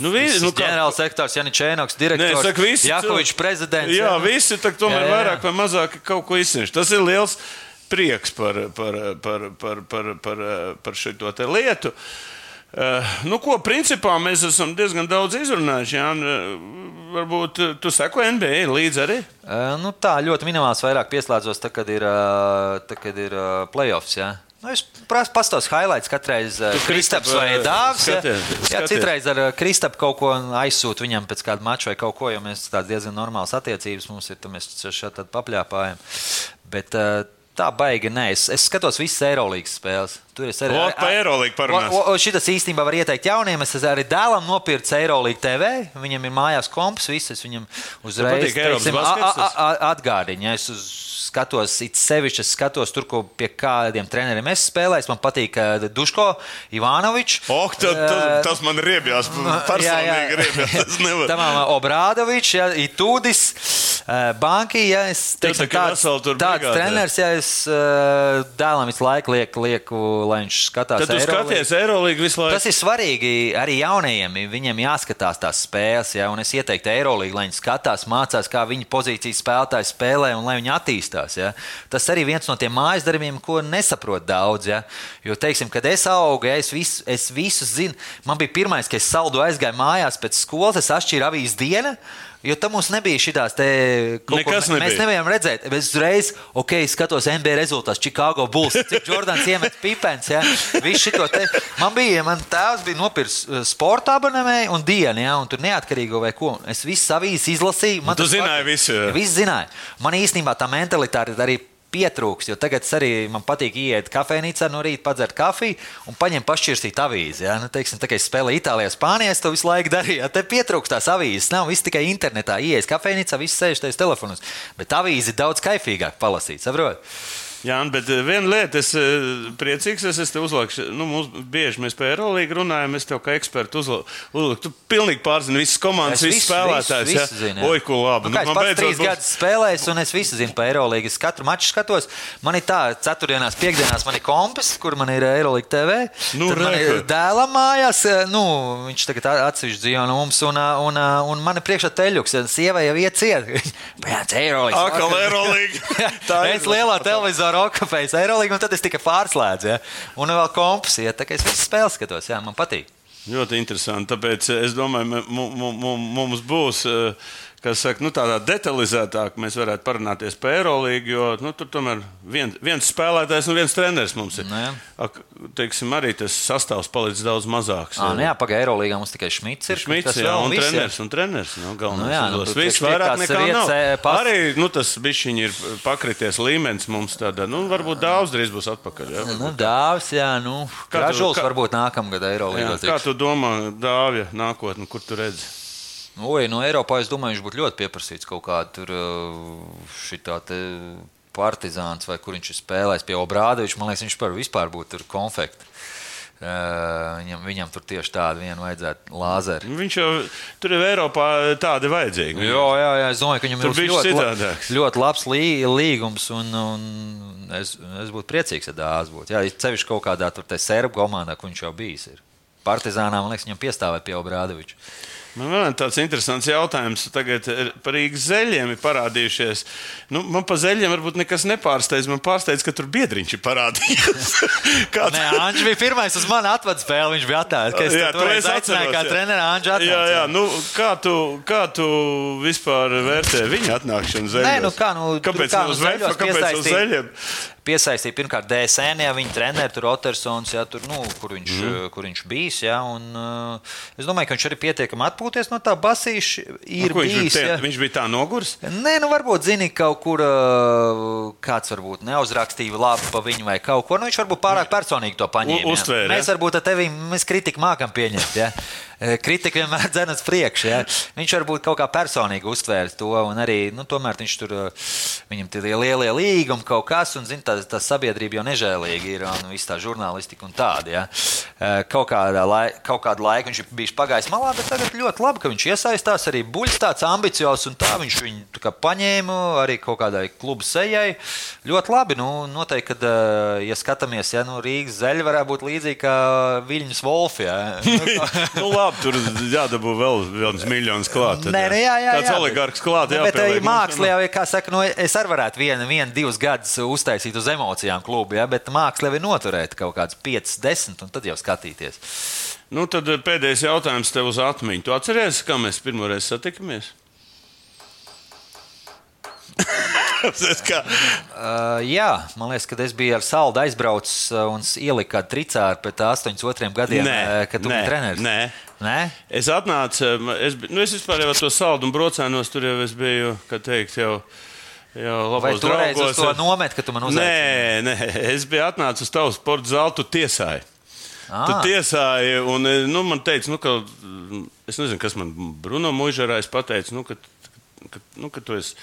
Nu, nu, kā- ģenerāls sektors, Janis Čēnoks, es direktors, Jakovičs prezidents. Jā, nu. visi tomēr Jā, jā, jā. vairāk vai mazāk kaut ko izsniedz. Tas ir liels prieks par, par, par, par, par, par, par šo lietu. Uh, nu, ko principā mēs esam diezgan daudz izrunājuši. Jā, uh, varbūt uh, tu seko NBA līdzi arī. Uh, Nu, tā ļoti minimāls vairāk pieslēdzos, tad, kad ir, tad, kad ir playoffs. Jā. Nu, es prasu pastāstīt highlights katreiz Kristaps Kristap, vai Dāvs. Jā, jā, citreiz ar Kristapu kaut ko aizsūtu viņam pēc kāda mača vai kaut ko, jo mēs tādas diezgan normālas attiecības mums ir, tad mēs šeit papļāpājam. Bet uh, tā baigi nē, es, es skatos visas Eirolandes spēles. Tur es arī Ot, par. O- o- Šitas īstenībā var ieteikt jauniem. Es arī dēlam nopirku Eirolandes TV. Viņam ir mājās komps, visas viņam uzreiz teiksim, baskets, a- a- a- atgādina. Ja es uz, skatos, it sevišķi es skatos tur, ko pie kādiem treneriem es spēlēju. Man patīk uh, Duško, Ivanovičs. Oh, tad, tad, tas man riebjās. [laughs] Personīgi riebjās. Tas [laughs] nevar. Tamam, Obrādovičs, Itūdis, Banki, ja es kā tāds, tāds treneris, ja es uh, dēlam visu laiku lieku, lieku lai viņš skatās. Tad tu Eirolīgu. skaties Eirolīgu visu laiku. Tas ir svarīgi arī jaunajiem. Viņiem jāskatās tās spēles, ja, un es ieteiktu Eirolandu, lai viņi skatās, mācās, kā viņa pozīcijas spēlētāji spēlē un lai viņi attīstās. Ja. Tas arī viens no tiem mājas darbiem, ko nesaprot daudz. Ja. Jo, teiksim, kad es augu, ja, es, visu, es visu zinu. Man bija pirmais, kad es saldu aizgāju mājās pēc skolas, es atšķīru avīzes dienu. Jo tam mums nebija šīs Nekas ko, mēs nevarējām redzēt. Es uzreiz, ok, skatos NBA rezultātus, Chicago Bulls, cik Jordans iemet pipens. Ja? Visu. Man bija, man tēvs bija nopircis uh, sporta abonemēju un dienu, ja? un tur neatkarīgo vai ko. Es visas avīzes izlasīju. Man Tu zināji visu. Viss zināja. Man īstenībā tā mentalitāte arī pietrūks, jo tagad arī man patīk iet kafejnīcā no rīta, padzert kafiju un paņemt pašķirstīt avīzi. Ja? Nu, teiksim, tā kā es spēlēju Itālijā, Spānijā, es to visu laiku darīju. Ja? Te pietrūkst tās avīzes. Nav viss tikai internetā. Ies kafejnīcā, viss sēž tajos telefonos. Bet avīzi daudz kaifīgāk palasīt, saprot? Jā, bet eh, viena lieta, es eh, priecīgs, es, es te uzlieku, nu, mums bieži mēs par Eirolandu runājam, es tev kā ekspertu uzlieku. Tu pilnīgi pārzini visas komandas, visas spēlētājas. jā. zinu, jā. Oi, ko labi. Nu, es man beidzot trīs būs- gadus spēlēju, un es visu zinu par Eirolandu. Es katru maču skatos. Man ir tā, ceturtdienās, piekdienās man ir kompis, kur man ir Eirolandu TV. Nu, Tad man ir dēlam mājās, nu, viņš tagad atsevišķi dzīvo no mums, un, un, un man ir priekšā teļuks. Sieva jau iet ciet. [laughs] Pēc Eirolandas. Akal Eirolanda. [laughs] Tā ir. Pēc lielā televizora okupējas Eirolandā, un tad es tikai pārslēdzu. Ja? Un vēl kompis, ja? tā kā es visu spēli skatos, jā, man patīk. Ļoti interesanti. Tāpēc eh, es domāju, mu- mu- mu- mums būs. Kas saka, nu, tādā detalizētāk mēs varētu parunāties par Eirolandu, jo nu, tur tomēr vien, viens spēlētājs un viens treneris mums ir. Nu, jā. Ak, teiksim, arī tas sastāvs palicis daudz mazāks. Ah, nu jā, pagaidām, Eirolandā mums tikai Šmits ir. Šmits, tas jā, un treneris. Un treneris nu, galvenais Nu jā, nu, tur Viss vairāk nekā nav. eh, pas- Arī nu, tas bišķiņi ir pakrities līmenis mums tādā. Nu, varbūt daudz drīz būs atpakaļ. Jā. Nu, Dāvis, jā, nu, Kā Gražuls kā- varbūt nākamgad Eirolandā. kā tu domā, Dāvija, nākotnē, kur tu redzi? Oi, no Eiropā es domāju, viņš būtu ļoti pieprasīts kaut kādā tur šitā te partizāns vai kur viņš ir spēlējis pie Obrādeviča. Man liekas, viņš par vispār būtu tur konfekti. Uh, viņam, viņam tur tieši tādu vienu vajadzētu lāzeri. Viņš jau tur ir Eiropā tādi vajadzīgi. Jā, jā, jā, es domāju, ka viņam Tur ir ļoti, la- ļoti labs lī, līgums. Un, un es, es būtu priecīgs, ja dāvāts būtu. Jā, ceļš kaut kādā tur serbu komandā, kur viņš jau bijis. Ir. Partizānā, man liekas, viņam piestāvēja pie Obrādeviča. Man vēl tāds interesants jautājums. Tagad ir par Rīgas zeļiem ir parādījušies. Nu, man par zeļiem varbūt nekas nepārsteidz. Man pārsteidz, ka tur biedriņš ir parādījies. [laughs] Kāds Nē, Anģis bija pirmais uz mani atvadu spēli. Viņš bija es Jā, tur es aicināju kā treneru Anģu atnāca. Jā, jā. Nu, kā, tu, kā tu vispār vērtē viņa atnākšanu zeļos? Nē, nu kā, nu, kāpēc kā, nu, uz zeļos kāpēc uz zeļiem? Piesaistīja pirmkārt DSN, ja viņa treneris tur Otersons, ja, tur, nu, kur, viņš, mm. kur viņš bijis. Ja, un, uh, es domāju, ka viņš arī pietiekami atpūties no tā basīša. Ir Nu, ko viņš, bijis. bija, ja. viņš bija tā nogurs. Nē, nu varbūt zini, kaut kur uh, kāds varbūt neuzrakstīja labi par viņu vai kaut ko. Nu, viņš varbūt pārāk personīgi to paņēma. Uztvēra, ja? Mēs varbūt ar tevi, mēs kritiku mākam pieņemt. Ja? E, Kritika vienmēr [laughs] dzēna uz priekšu. Ja? Viņš varbūt kaut kā personīgi uztvēra to, un arī nu, tomēr viņš tur, uh, viņam tie lielie līgumi kaut kas, un zin, tā, tā sabiedrība jau nežēlīgi ir, un viss tā žurnālistika un tāda. Ja? E, Kaut, kādā lai, kaut kādu laiku viņš bijis pagājis malā, bet tagad ļoti labi, ka viņš iesaistās arī buļs tāds ambiciozs, un tā viņš viņu tā paņēma arī kaut kādai klubu sejai. Ļoti labi, nu, noteikti, kad, eh, ja skatāmies, ja nu, Rīgas zeļa varētu būt līdzīga kā Viļņas Wolfa. Ja? [laughs] [laughs] nu, labi, tur jādabū vēl viens miljons klāt. tad, Nē, nu, jā, jā, Kāds jā, oligarks klāt, nu, jā. bet eh, mākslā jau ir, kā saka, nu, es arī varētu vienu, vienu, divus gadus uztaisīt uz emocijām klubu, ja? bet mākslā jau ir noturēt kaut kādus 5, 10 un tad jau skatīties. Nu, tad pēdējais jautājums tev uz atmiņu. Tu atceries, kā mēs pirmoreiz satikamies? [laughs] Uh, jā, man liekas, ka es biju ar saldu aizbraucis uh, un ieliku kādu tricāru pēc 82 gadiem, Nē, uh, kad tu biji treneris. nē. Nē? es atnācu, eh, es, nu, es vispār jau ar to saldu un brocēnos tur jau es biju, kā teikt, jau. jau Vai labos toreiz uz to nomet, ka tu man uzaicināji? Nē, nē, es biju atnācis uz tavu sporta zāli, tu tiesāji. Ah. Tu tiesāji, un eh, nu, man teica, nu, ka mm, es nezinu, kas man Bruno Mūžerājs pateica, nu, ka, ka, nu, ka tu esi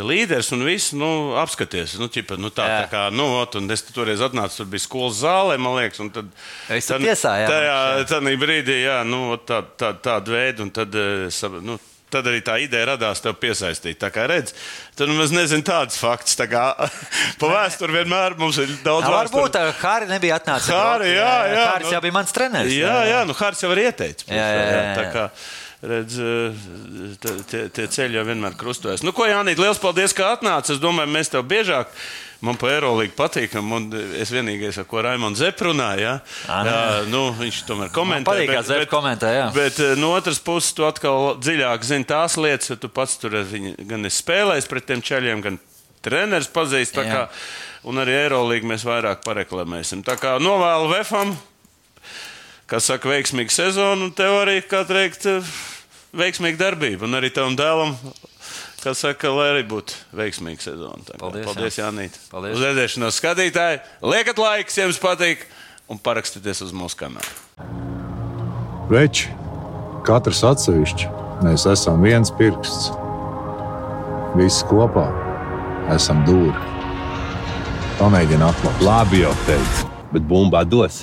līderis un viss, nu, apskaties. Nu, ķipa, nu, tā, Jā. tā kā, nu, ot, un es toreiz atnācu, tur bija skolas zālē, man liekas, un tad. Es tur jā, Tajā, tādā brīdī, jā, nu, tā, tā, tāda veida, un tad, eh, nu, Tad arī tā ideja radās tev piesaistīt. Tā kā redz, tad mēs nezinām tādas faktus. Tā kā [laughs] pa vēsturi vienmēr mums ir daudz Jā, vēsturi. Varbūt tā Hāri nebija atnācis. Hāri, jā, jā, Hāris nu- jau bija mans treneris. Jā, jā, nu Hārs jau ir ieteicis. Jā, jā, jā, jā. Kā redz, eh, tie, tie ceļi jau vienmēr krustojas. Nu, ko, Jānīt, liels paldies, ka atnāci. Es domāju, mēs tev biežāk man pa Eirolīgu patīk. Un es vienīgais, ar ko Raimons Zep runāja, nē. jā, nu, viņš tomēr komentē. patīk, kā Zep komentē, jā. Bet eh, no otras puses, tu atkal dziļāk zini tās lietas, jo tu pats tur esi gan esi spēlējis pret tiem ceļiem, gan treneris pazīst. kā, Un arī Eirolīgu mēs vairāk pareklamēsim. Tā kā novēlu Vefam, kas saka, veiksmīgu sezonu, un tev arī, kā teikt, veiksmīga darbība. Un arī tavam dēlam, kas saka, lai arī būtu veiksmīga sezona. Tā kā Paldies, Paldies Jā. Jānīt. Paldies. Uz redzēšanos skatītāji. Liekat laiks, ja jums patīk, un parakstieties uz mūsu kanālu. Veči, katrs atsevišķi, mēs esam viens pirksts. Visi kopā esam dūri. Pamēģini atklāt. Labi jau teicu, bet bumbā dos.